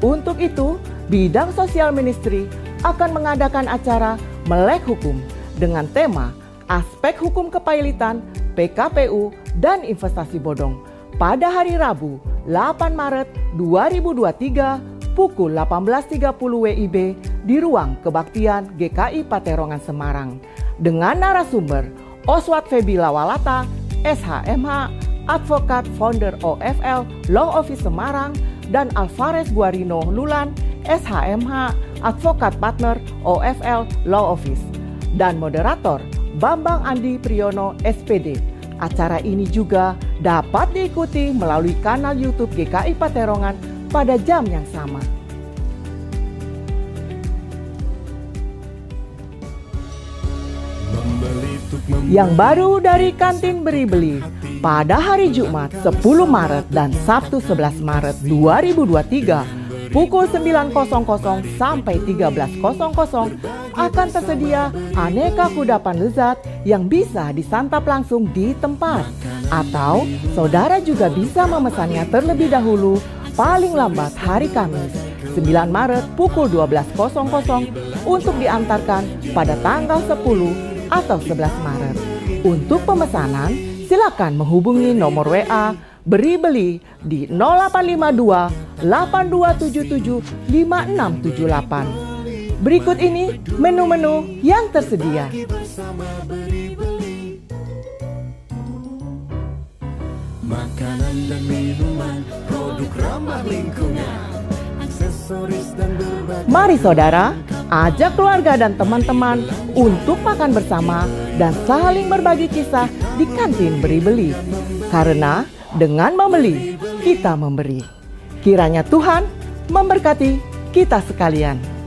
Untuk itu, bidang sosial ministry akan mengadakan acara Melek Hukum dengan tema Aspek Hukum Kepailitan, PKPU, dan Investasi Bodong pada hari Rabu 8 Maret 2023 pukul 18.30 WIB di ruang kebaktian GKI Paterongan Semarang dengan narasumber Oswat Febi Lawalata, SHMH, advokat founder OFL Law Office Semarang, dan Alvarez Guarino Lulan, SHMH, advokat partner OFL Law Office, dan moderator Bambang Andi Priyono SPD. Acara ini juga dapat diikuti melalui kanal YouTube GKI Paterongan pada jam yang sama. Yang baru dari kantin beri-beli pada hari Jumat 10 Maret dan Sabtu 11 Maret 2023 pukul 9.00 sampai 13.00 akan tersedia aneka kudapan lezat yang bisa disantap langsung di tempat. Atau saudara juga bisa memesannya terlebih dahulu paling lambat hari Kamis 9 Maret pukul 12.00 untuk diantarkan pada tanggal 10 atau 11 Maret. Untuk pemesanan, silakan menghubungi nomor WA beri beli di 0852 8277 5678. Berikut ini menu-menu yang tersedia. Makanan dan minuman, produk ramah lingkungan. Mari saudara, Ajak keluarga dan teman-teman untuk makan bersama dan saling berbagi kisah di kantin beri-beli. Karena dengan membeli, kita memberi. Kiranya Tuhan memberkati kita sekalian.